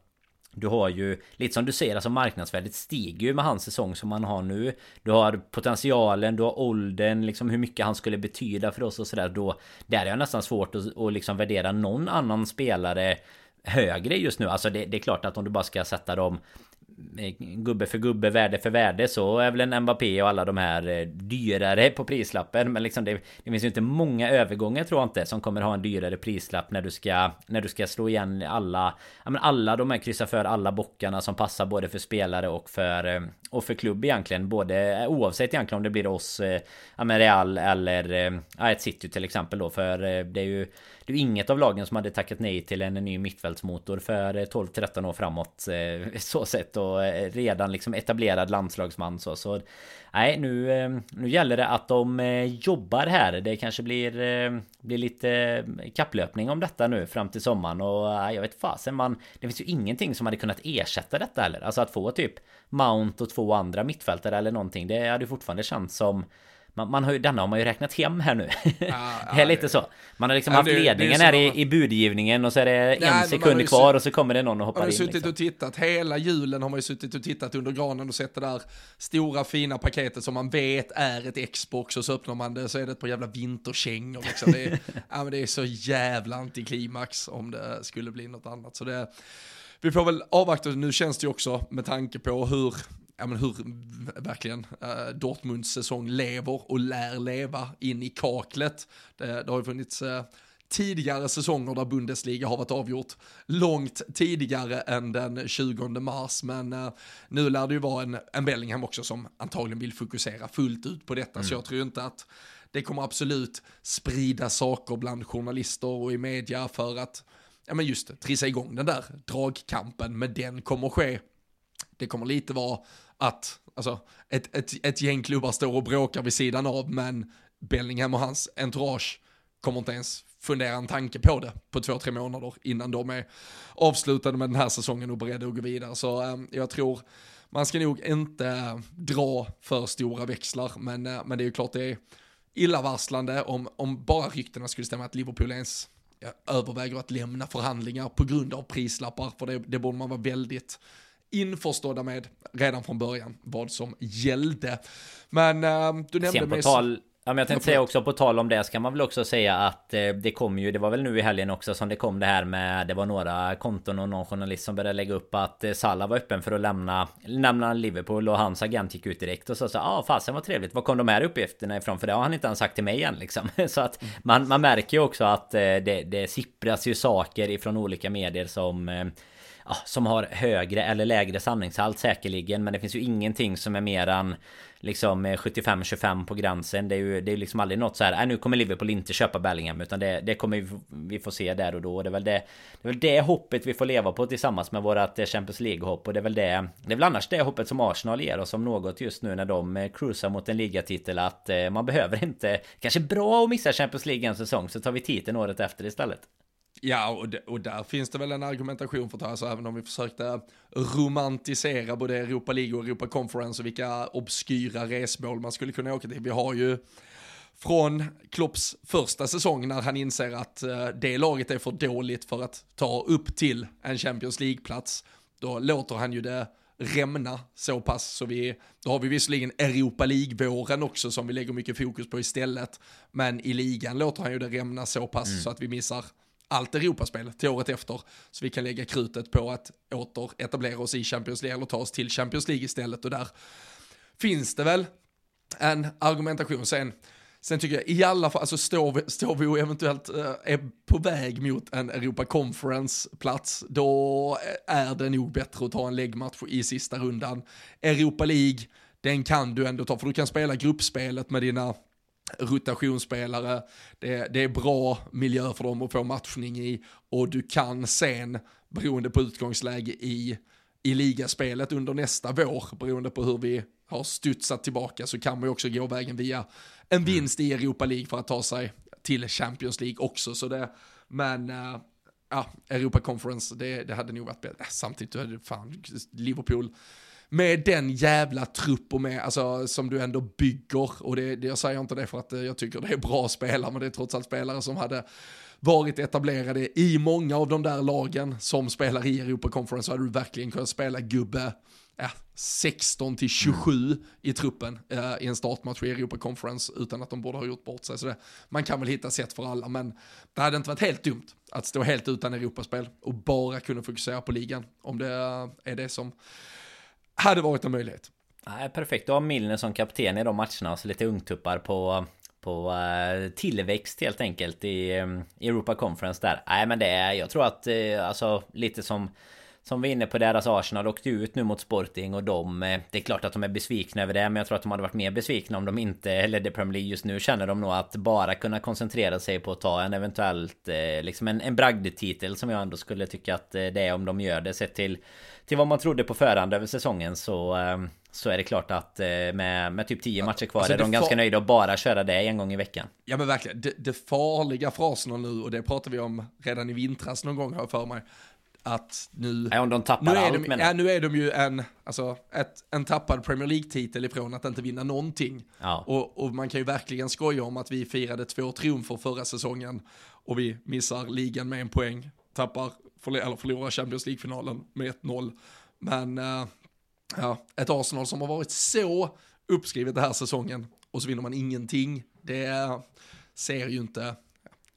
Du har ju, lite som du säger, alltså marknadsvärdet stiger ju med hans säsong som han har nu. Du har potentialen, du har åldern, liksom hur mycket han skulle betyda för oss och sådär. Då, där är jag nästan svårt att, att liksom värdera någon annan spelare högre just nu. Alltså det, det, är klart att om du bara ska sätta dem eh, gubbe för gubbe, värde för värde så är väl en Mbappé och alla de här eh, dyrare på prislappen. Men liksom det, det finns ju inte många övergångar tror jag inte som kommer ha en dyrare prislapp när du ska när du ska slå igen alla ja, men alla de här kryssa för alla bockarna som passar både för spelare och för eh, och för klubb egentligen både oavsett egentligen om det blir oss ja, men Real eller ja, ett City till exempel då för det är ju det är ju inget av lagen som hade tackat nej till en ny mittfältsmotor för eh, 12-13 år framåt. Eh, så sett och eh, redan liksom etablerad landslagsman så. så nej, nu, nu gäller det att de jobbar här. Det kanske blir, blir lite kapplöpning om detta nu fram till sommaren och jag vet fasen man. Det finns ju ingenting som hade kunnat ersätta detta heller. Alltså att få typ Mount och två andra mittfältare eller någonting. Det hade fortfarande känts som man, man har ju, denna har man ju räknat hem här nu. Ja, [laughs] det är lite så. Man har liksom ja, haft det, ledningen det här i, i budgivningen och så är det nej, en sekund kvar och så kommer det någon och hoppar in. Man har suttit liksom. och tittat, hela julen har man ju suttit och tittat under granen och sett det där stora fina paketet som man vet är ett Xbox och så öppnar man det så är det ett par jävla vinterkängor liksom. Det är, [laughs] ja, men det är så jävla antiklimax om det skulle bli något annat. Så det, vi får väl avvakta, nu känns det ju också med tanke på hur ja, men hur verkligen uh, Dortmunds säsong lever och lär leva in i kaklet. Det, det har ju funnits uh, tidigare säsonger där Bundesliga har varit avgjort långt tidigare än den 20 mars. Men uh, nu lär det ju vara en, en Bellingham också som antagligen vill fokusera fullt ut på detta. Mm. Så jag tror inte att det kommer absolut sprida saker bland journalister och i media för att ja men just trissa igång den där dragkampen, men den kommer ske. Det kommer lite vara att alltså, ett, ett, ett gäng klubbar står och bråkar vid sidan av, men Bellingham och hans entourage kommer inte ens fundera en tanke på det på två, tre månader innan de är avslutade med den här säsongen och beredda att gå vidare. Så eh, jag tror man ska nog inte dra för stora växlar, men, eh, men det är ju klart det är illavarslande om, om bara ryktena skulle stämma att Liverpool ens överväger att lämna förhandlingar på grund av prislappar, för det, det borde man vara väldigt införstådda med redan från början vad som gällde. Men äh, du nämnde... Sen på tal, Ja, men jag tänkte säga också på tal om det ska man väl också säga att eh, det kom ju Det var väl nu i helgen också som det kom det här med Det var några konton och någon journalist som började lägga upp att eh, Salah var öppen för att lämna Lämna Liverpool och hans agent gick ut direkt och sa så ja ah, fasen vad trevligt Var kom de här uppgifterna ifrån? För det har han inte ens sagt till mig än liksom [laughs] Så att man, man märker ju också att eh, det, det sippras ju saker ifrån olika medier som ja, som har högre eller lägre sanningshalt säkerligen. Men det finns ju ingenting som är mer än liksom eh, 75-25 på gränsen. Det är ju det är liksom aldrig något så här. Äh, nu kommer Liverpool inte köpa Bellingham utan det, det kommer vi, vi få se där och då. Det är väl det, det är väl det hoppet vi får leva på tillsammans med vårat eh, Champions League hopp och det är väl det. Det är väl annars det hoppet som Arsenal ger oss om något just nu när de eh, cruisar mot en ligatitel att man behöver inte. Kanske bra att missa Champions League en säsong så tar vi titeln året efter istället. Ja, och, och där finns det väl en argumentation för det, alltså även om vi försökte romantisera både Europa League och Europa Conference och vilka obskyra resmål man skulle kunna åka till. Vi har ju från Klopps första säsong när han inser att uh, det laget är för dåligt för att ta upp till en Champions League-plats. Då låter han ju det rämna så pass så vi, då har vi visserligen Europa League-våren också som vi lägger mycket fokus på istället. Men i ligan låter han ju det rämna så pass mm. så att vi missar allt Europaspel till året efter. Så vi kan lägga krutet på att åter etablera oss i Champions League eller ta oss till Champions League istället. Och där finns det väl en argumentation. Sen, sen tycker jag i alla fall, alltså står vi, står vi och eventuellt eh, är på väg mot en Europa Conference-plats, då är det nog bättre att ta en läggmatch i sista rundan. Europa League, den kan du ändå ta, för du kan spela gruppspelet med dina rotationsspelare, det, det är bra miljö för dem att få matchning i och du kan sen, beroende på utgångsläge i, i ligaspelet under nästa vår, beroende på hur vi har studsat tillbaka, så kan man ju också gå vägen via en mm. vinst i Europa League för att ta sig till Champions League också. Så det, men uh, ja, Europa Conference, det, det hade nog varit bättre. Samtidigt, hade fan, Liverpool med den jävla trupp och med, alltså som du ändå bygger, och det, det, jag säger inte det för att eh, jag tycker det är bra spelare, men det är trots allt spelare som hade varit etablerade i många av de där lagen som spelar i Europa Conference, så hade du verkligen kunnat spela gubbe ja, 16 till 27 i truppen eh, i en startmatch i Europa Conference utan att de borde ha gjort bort sig. Så det, man kan väl hitta sätt för alla, men det hade inte varit helt dumt att stå helt utan Europaspel och bara kunna fokusera på ligan om det eh, är det som hade varit en möjlighet. Nej, perfekt. att ha Milner som kapten i de matcherna och så lite ungtuppar på på uh, tillväxt helt enkelt i um, Europa Conference där. Nej men det är, jag tror att uh, alltså lite som som vi är inne på deras Arsenal åkte ut nu mot Sporting och de eh, Det är klart att de är besvikna över det Men jag tror att de hade varit mer besvikna om de inte Eller det Premier League just nu känner de nog att bara kunna koncentrera sig på att ta en eventuellt Liksom en, en bragdtitel som jag ändå skulle tycka att det är om de gör det sett till till vad man trodde på förhand över säsongen så så är det klart att eh, med, med typ 10 matcher kvar alltså är de ganska nöjda att bara köra det en gång i veckan. Ja men verkligen, det, det farliga för Arsenal nu, och det pratade vi om redan i vintras någon gång har jag för mig, att nu... Ja, om de tappar nu är allt, de, Ja, nu är de ju en, alltså, ett, en tappad Premier League-titel ifrån att inte vinna någonting. Ja. Och, och, man kan ju verkligen skoja om att vi firade två triumfer förra säsongen och vi missar ligan med en poäng, tappar förlora, eller förlora Champions League-finalen med 1-0. Men äh, ja, ett Arsenal som har varit så uppskrivet den här säsongen och så vinner man ingenting. Det ser ju inte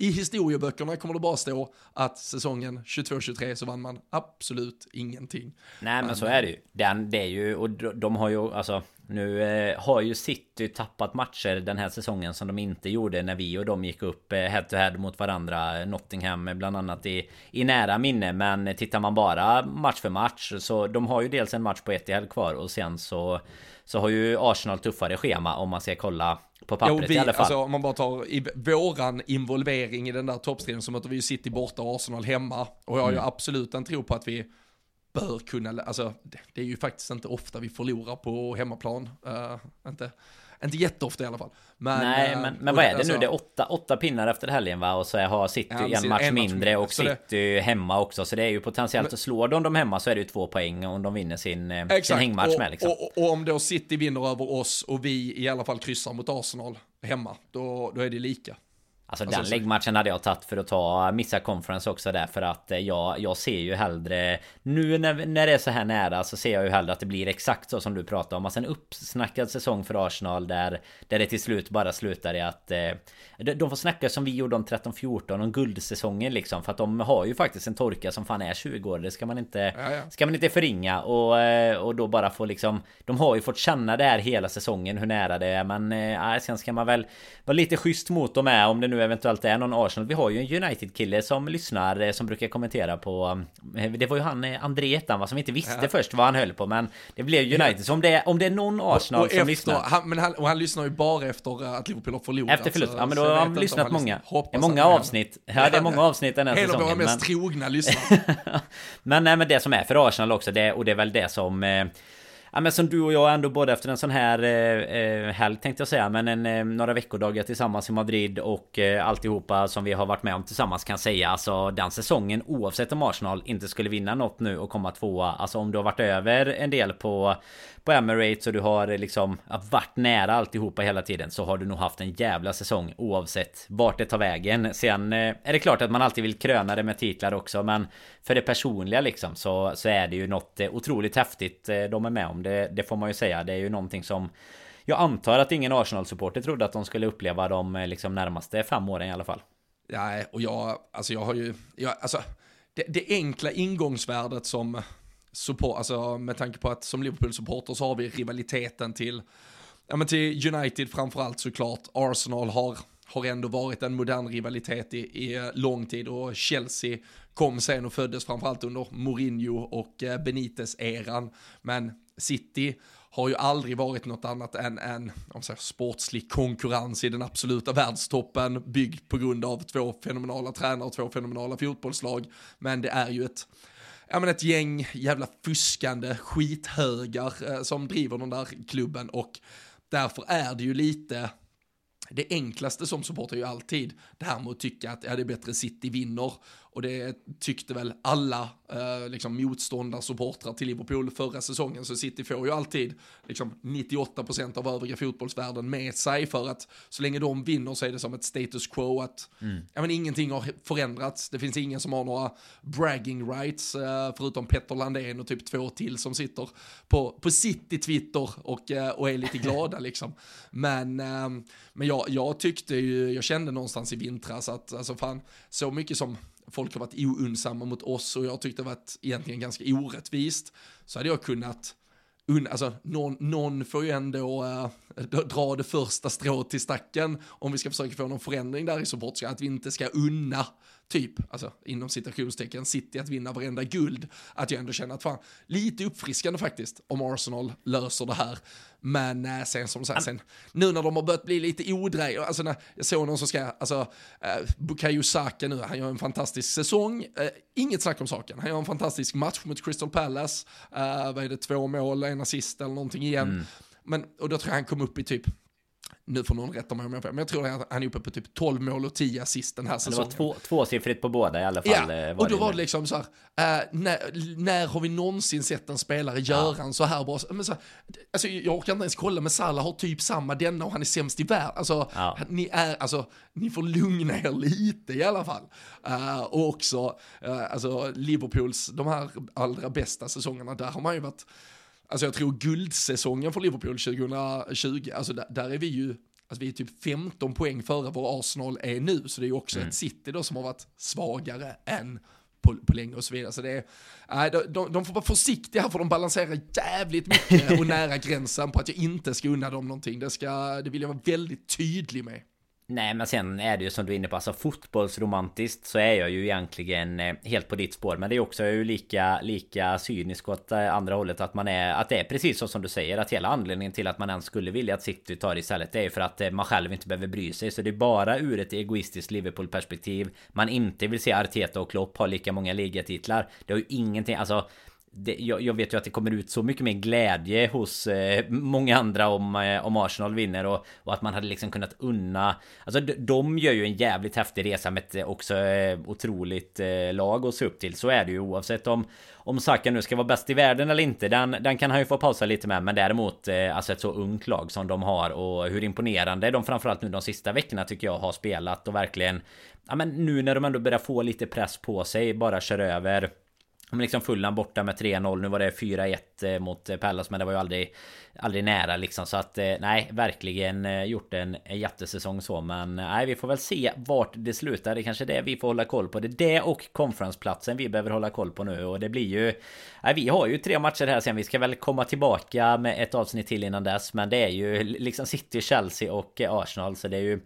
i historieböckerna kommer det bara stå att säsongen 22-23 så vann man absolut ingenting. Nej men, så är det ju. Den, det är ju, och de har ju alltså nu eh, har ju City tappat matcher den här säsongen som de inte gjorde när vi och de gick upp eh, head to head mot varandra. Nottingham bland annat i, i nära minne. Men tittar man bara match för match så de har ju dels en match på ett i kvar och sen så så har ju Arsenal tuffare schema om man ska kolla på pappret jo, vi, i alla fall. Alltså, om man bara tar i våran involvering i den där toppstriden så möter vi ju City borta och Arsenal hemma. Och jag har mm. ju absolut en tro på att vi bör kunna, alltså det, det, är ju faktiskt inte ofta vi förlorar på hemmaplan. Uh, inte, inte jätteofta i alla fall. Men, Nej, men, men vad är det alltså, nu? Det är åtta, åtta pinnar efter helgen va? Och så har City ja, en match en mindre och City det... hemma också. Så det är ju potentiellt men, att slå de dem hemma så är det ju två poäng om de vinner sin, eh, exakt, sin hängmatch och, med. Liksom. Och, och, och, om då City vinner över oss och vi i alla fall kryssar mot Arsenal hemma, då, då är det lika. Alltså, alltså den läggmatchen hade jag tagit för att ta missa conference också där för att eh, jag, jag ser ju hellre Nu när, när det är så här nära så ser jag ju hellre att det blir exakt så som du pratar om. Alltså en uppsnackad säsong för Arsenal där Där det till slut bara slutar i att eh, De får snacka som vi gjorde om 13-14 om guldsäsongen liksom För att de har ju faktiskt en torka som fan är 20 år. Det ska man inte ja, ja. Ska man inte förringa. Och, och då bara få liksom De har ju fått känna det här hela säsongen hur nära det är men eh, sen ska man väl Vara lite schysst mot dem med om det nu eventuellt är någon Arsenal. Vi har ju en United-kille som lyssnar eh, som brukar kommentera på... Eh, det var ju han eh, André va, som inte visste ja. först vad han höll på men det blev United. Så om det, är, om det är någon Arsenal och, och som efter, lyssnar... Han, men han, och han lyssnar ju bara efter att Liverpool har förlorat. Efter förlust, ja men då har han lyssnat många. Det är många avsnitt. Ja det är många avsnitt den här säsongen. En av våra mest men... trogna [laughs] lyssnare. men nej men det som är för Arsenal också, det, och det är väl det som... Ja men som du och jag ändå både efter en sån här eh, eh, helg tänkte jag säga Men en, eh, några veckodagar tillsammans i Madrid och eh, alltihopa som vi har varit med om tillsammans kan säga Alltså den säsongen oavsett om Arsenal inte skulle vinna något nu och komma tvåa Alltså om du har varit över en del på på Emirates och du har eh, liksom varit nära alltihopa hela tiden så har du nog haft en jävla säsong oavsett vart det tar vägen. Sen eh, är det klart att man alltid vill kröna det med titlar också men för det personliga liksom så, så är det ju något eh, otroligt häftigt de är med om. Det, det får man ju säga. Det är ju någonting som jag antar att ingen Arsenal-supporter trodde att de skulle uppleva de liksom närmaste fem åren i alla fall. Nej, och jag, alltså jag har ju, jag, alltså det, det enkla ingångsvärdet som support, alltså med tanke på att som Liverpool-supporter så har vi rivaliteten till, ja men till United framförallt såklart, Arsenal har, har ändå varit en modern rivalitet i, i eh, lång tid och Chelsea kom sen och föddes framförallt under Mourinho och eh, Benitez-eran, men City har ju aldrig varit något annat än en om säger, sportslig konkurrens i den absoluta världstoppen, byggd på grund av två fenomenala tränare och två fenomenala fotbollslag. Men det är ju ett, ja men ett gäng jävla fuskande skithögar eh, som driver den där klubben. Och därför är det ju lite det enklaste som supporter är ju alltid det här med att tycka att ja, det är bättre City vinner och det tyckte väl alla eh, liksom motståndarsupportrar till Liverpool förra säsongen. Så City får ju alltid liksom 98% av övriga fotbollsvärlden med sig för att så länge de vinner så är det som ett status quo att mm. ja, men ingenting har förändrats. Det finns ingen som har några bragging rights eh, förutom Petter Landén och typ två till som sitter på, på City-Twitter och, eh, och är lite [laughs] glada liksom. Men, eh, men jag, jag tyckte ju, jag kände någonstans i vintras att alltså fan, så mycket som folk har varit oundsamma mot oss och jag tyckte det varit egentligen ganska orättvist, så hade jag kunnat alltså någon, någon får ju ändå äh, dra det första strået till stacken om vi ska försöka få någon förändring där i supportska, att vi inte ska unna typ, alltså inom citationstecken, City att vinna varenda guld, att jag ändå känner att fan, lite uppfriskande faktiskt om Arsenal löser det här. Men äh, sen som sagt, sen, nu när de har börjat bli lite odrägliga, alltså när jag såg någon som ska, alltså äh, Bukayo Saka nu, han gör en fantastisk säsong, äh, inget snack om saken, han gör en fantastisk match mot Crystal Palace, äh, vad är det, två mål, en assist eller någonting igen. Mm. Men, och då tror jag han kom upp i typ nu får någon rätta mig om jag men jag tror att han är uppe på typ 12 mål och 10 assist den här säsongen. Det var två, tvåsiffrigt på båda i alla fall. Ja, eh, och då var det liksom så här, äh, när, när, har vi någonsin sett en spelare göra ja. en så här bra, men så här, alltså jag orkar inte ens kolla, men Salah har typ samma denna och han är sämst i världen. Alltså, ja. ni är, alltså, ni får lugna er lite i alla fall. Uh, och också, uh, alltså Liverpools, de här allra bästa säsongerna, där har man ju varit Alltså jag tror guldsäsongen för Liverpool 2020, alltså där, där är vi ju Alltså vi är typ 15 poäng före vad Arsenal är nu, så det är ju också mm. ett City då som har varit svagare än på, på länge och så vidare. Så det är, äh, de, de, de får vara försiktiga här för de balanserar jävligt mycket [laughs] och nära gränsen på att jag inte ska unna dem någonting. Det, ska, det vill jag vara väldigt tydlig med. Nej men sen är det ju som du är inne på, alltså fotbollsromantiskt så är jag ju egentligen eh, helt på ditt spår. Men det är också ju lika, lika cynisk åt eh, andra hållet att man är, att det är precis så som du säger. Att hela anledningen till att man ens skulle vilja att City tar det istället det är ju för att eh, man själv inte behöver bry sig. Så det är bara ur ett egoistiskt Liverpool-perspektiv man inte vill se Arteta och Klopp ha lika många ligatitlar. Det har ju ingenting, alltså det, jag, jag, vet ju att det kommer ut så mycket mer glädje hos eh, många andra om, eh, om Arsenal vinner och, och, att man hade liksom kunnat unna. Alltså de, de gör ju en jävligt häftig resa med ett eh, också eh, otroligt eh, lag att se upp till. Så är det ju oavsett om Om Saka nu ska vara bäst i världen eller inte. Den, den kan han ju få pausa lite med. Men däremot eh, alltså ett så ungt lag som de har och hur imponerande de framförallt nu de sista veckorna tycker jag har spelat och verkligen Ja men nu när de ändå börjar få lite press på sig bara kör över men liksom Fulham borta med 3-0. Nu var det 4-1 eh, mot eh, Pallas men det var ju aldrig Aldrig nära liksom så att eh, nej verkligen gjort en, jättesäsong så men nej vi får väl se vart det slutar. Det är kanske det vi får hålla koll på. Det är det och konferensplatsen vi behöver hålla koll på nu och det blir ju Nej vi har ju tre matcher här sen. Vi ska väl komma tillbaka med ett avsnitt till innan dess men det är ju liksom City, Chelsea och Arsenal så det är ju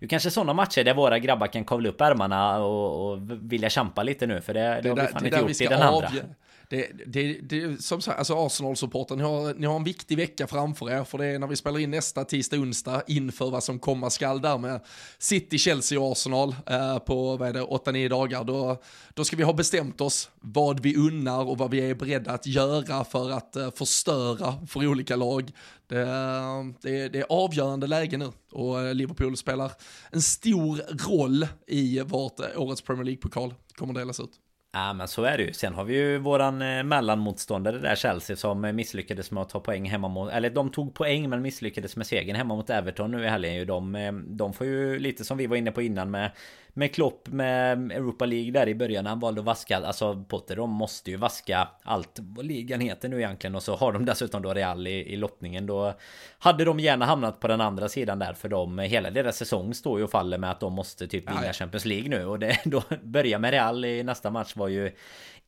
det är kanske sådana matcher där våra grabbar kan kavla upp ärmarna och, och vilja kämpa lite nu för det, det, det har vi fan inte gjort i den andra. Det, det, det, som sagt, alltså Arsenal-supporten, ni har, ni har en viktig vecka framför er, för det är när vi spelar in nästa tisdag, onsdag, inför vad som komma skall där med City, Chelsea och Arsenal eh, på, vad är det, 8-9 dagar. Då, då ska vi ha bestämt oss vad vi unnar och vad vi är beredda att göra för att eh, förstöra för olika lag. Det, det, det, är avgörande läge nu och eh, Liverpool spelar en stor roll i vart eh, årets Premier League-pokal kommer delas ut. Ja men så är det ju. Sen har vi ju våran eh, mellanmotståndare där Chelsea som eh, misslyckades med att ta poäng hemma mot... Eller de tog poäng men misslyckades med segern hemma mot Everton nu i helgen. De, eh, de får ju lite som vi var inne på innan med med Klopp med Europa League där i början han valde att vaska Alltså Potter de måste ju vaska allt vad ligan heter nu egentligen Och så har de dessutom då Real i, i lottningen. Då hade de gärna hamnat på den andra sidan där för de Hela deras säsong står ju och faller med att de måste typ vinna Champions League nu. Och det [laughs] då börja med Real i nästa match var ju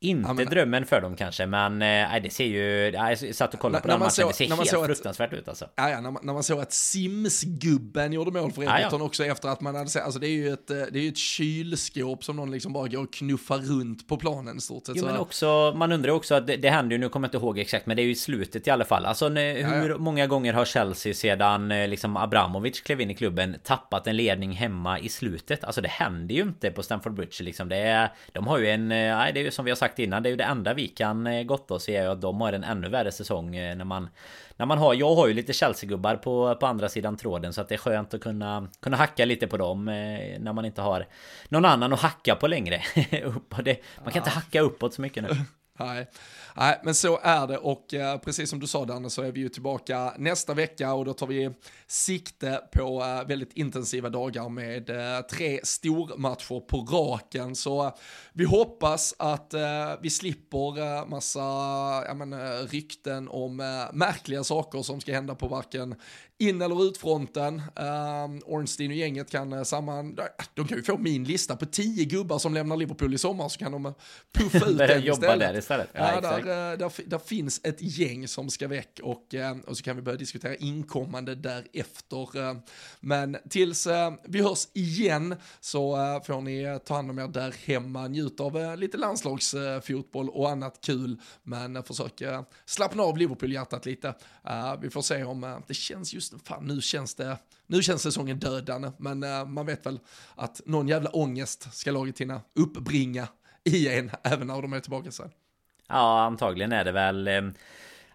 inte ja, men, drömmen för dem kanske men eh, det ser ju... Jag satt och kollade på den matchen, så, det ser helt så fruktansvärt att, ut alltså. Ja, ja när, man, när man såg att Sims-gubben gjorde mål för Everton ja, ja. också efter att man hade sett, alltså det är ju ett, eh, det är ett kylskåp som någon liksom bara går och knuffar runt på planen i stort sett. Jo, men också, man undrar också att det, det händer ju, nu kommer jag inte ihåg exakt, men det är ju i slutet i alla fall. Alltså hur många gånger har Chelsea sedan eh, liksom Abramovic klev in i klubben tappat en ledning hemma i slutet? Alltså det händer ju inte på Stamford Bridge liksom. Det är, de har ju en, nej det är ju som vi har sagt sagt innan, det är ju det enda vi kan eh, gotta oss i är att de har en ännu värre säsong eh, när man när man har, jag har ju lite Chelsea-gubbar på, på andra sidan tråden så att det är skönt att kunna, kunna hacka lite på dem eh, när man inte har någon annan att hacka på längre. [laughs] man kan inte hacka uppåt så mycket nu. [laughs] Nej. Nej, men så är det och eh, precis som du sa Danne så är vi ju tillbaka nästa vecka och då tar vi sikte på eh, väldigt intensiva dagar med eh, tre stormatcher på raken. Så eh, vi hoppas att eh, vi slipper eh, massa ja, men, rykten om märkliga saker som ska hända på varken in eller utfronten. Um, Ornstein och gänget kan uh, samman, de kan ju få min lista på tio gubbar som lämnar Liverpool i sommar så kan de uh, puffa ut [laughs] den istället. där istället. Ja, ja där, uh, där, där, finns ett gäng som ska väck och, och så kan vi börja diskutera inkommande därefter. Uh, men tills vi hörs igen så får ni ta hand om er där hemma, njut av lite landslagsfotboll och annat kul, men försök slappna av Liverpool-hjärtat lite. vi får se om det känns just fan nu känns det, nu känns säsongen dödande, men uh, man vet väl att någon jävla ångest ska laget hinna uppbringa i en, även när de är tillbaka sen. Ja, antagligen är det väl eh,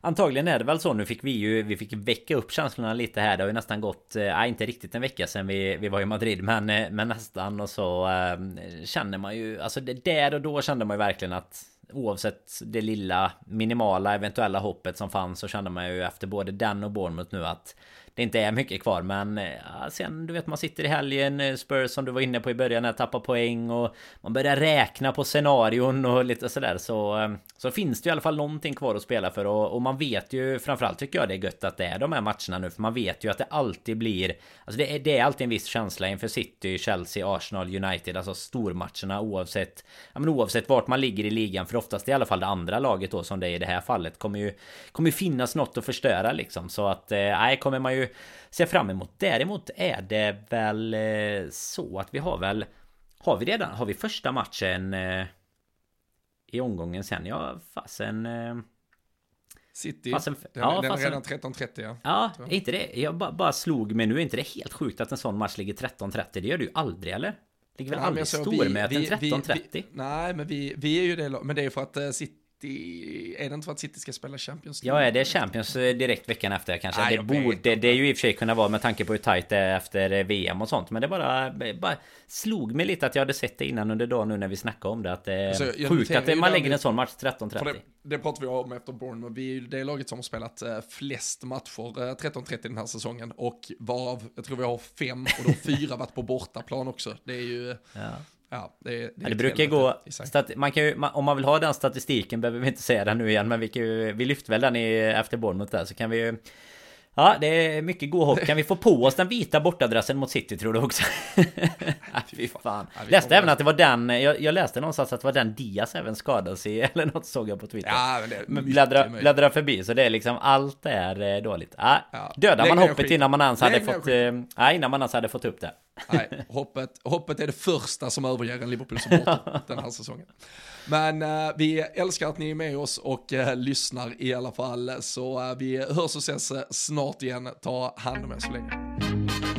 Antagligen är det väl så. Nu fick vi ju Vi fick väcka upp känslorna lite här. Det har ju nästan gått eh, Nej inte riktigt en vecka sedan vi, vi var i Madrid men, eh, men nästan och så äh, Känner man ju Alltså det, där och då kände man ju verkligen att Oavsett det lilla minimala eventuella hoppet som fanns så kände man ju efter både den och Bournemouth nu att det inte är mycket kvar men eh, ja, sen du vet man sitter i helgen eh, Spurs som du var inne på i början här tappar poäng och man börjar räkna på scenarion och lite sådär så eh, så finns det i alla fall någonting kvar att spela för. Och, och, man vet ju framförallt tycker jag det är gött att det är de här matcherna nu för man vet ju att det alltid blir alltså det är, det är alltid en viss känsla inför City, Chelsea, Arsenal, United alltså stormatcherna oavsett ja, men oavsett vart man ligger i ligan för oftast i alla fall det andra laget då som det är i det här fallet kommer ju kommer ju finnas något att förstöra liksom. Så att eh, nej kommer man ju se fram emot. Däremot är det väl eh, så att vi har väl Har vi redan, har vi första matchen eh, I omgången sen? Ja, fasen eh, City, fasen, den, ja, den fasen, är redan 13.30 ja. Ja, är inte det? Jag bara, bara slog mig nu, är inte det helt sjukt att en sån match ligger 13.30? Det gör du ju aldrig eller? Ligger väl aldrig stormöten 13.30? Nej, men vi, vi är ju det, men det är för att uh, City, är det inte för att City ska spela Champions League? Ja, är det Champions eh, direkt veckan efter kanske? Nej, det borde det ju i och för sig kunna vara med tanke på hur tajt det är efter eh, VM och sånt. Men det bara, bara slog mig lite att jag hade sett det innan under dagen nu när vi snackade om det. Att det Alltså, är jag sjukt att man lägger en sån match För 13.30. det, det pratar vi om efter Bournemouth. Vi är ju det laget som har spelat eh, flest matcher, eh, 13-30 den här säsongen. Och varav, jag tror vi har fem och då fyra [laughs] varit på bortaplan också. Det är ju, Ja. Ja, det, det, Ja, det brukar gå... Stat, man kan ju, man, om man vill ha den statistiken behöver vi inte säga den nu igen Men vi, kan ju, vi lyfte väl den i, efter Bournemouth där så kan vi ju Ja det är mycket god hopp. Kan vi få på oss den vita bortadressen mot City tror du också? [laughs] Fy fan. Ja, Läste även att det var den Jag, jag läste någonstans att det var den Diaz även skadades i [laughs] Eller något såg jag på Twitter. Ja, men bläddra, bläddra förbi så det är liksom allt är eh, dåligt. Ja, Ja. Dödar man hoppet innan man ens hade fått eh, Nej innan man ens hade fått upp det Nej, hoppet, hoppet är det första som överger en Liverpool-supporter den här säsongen. Men eh, vi älskar att ni är med oss och eh, lyssnar i alla fall. Så eh, vi hörs och ses eh, snart igen. Ta hand om er så länge.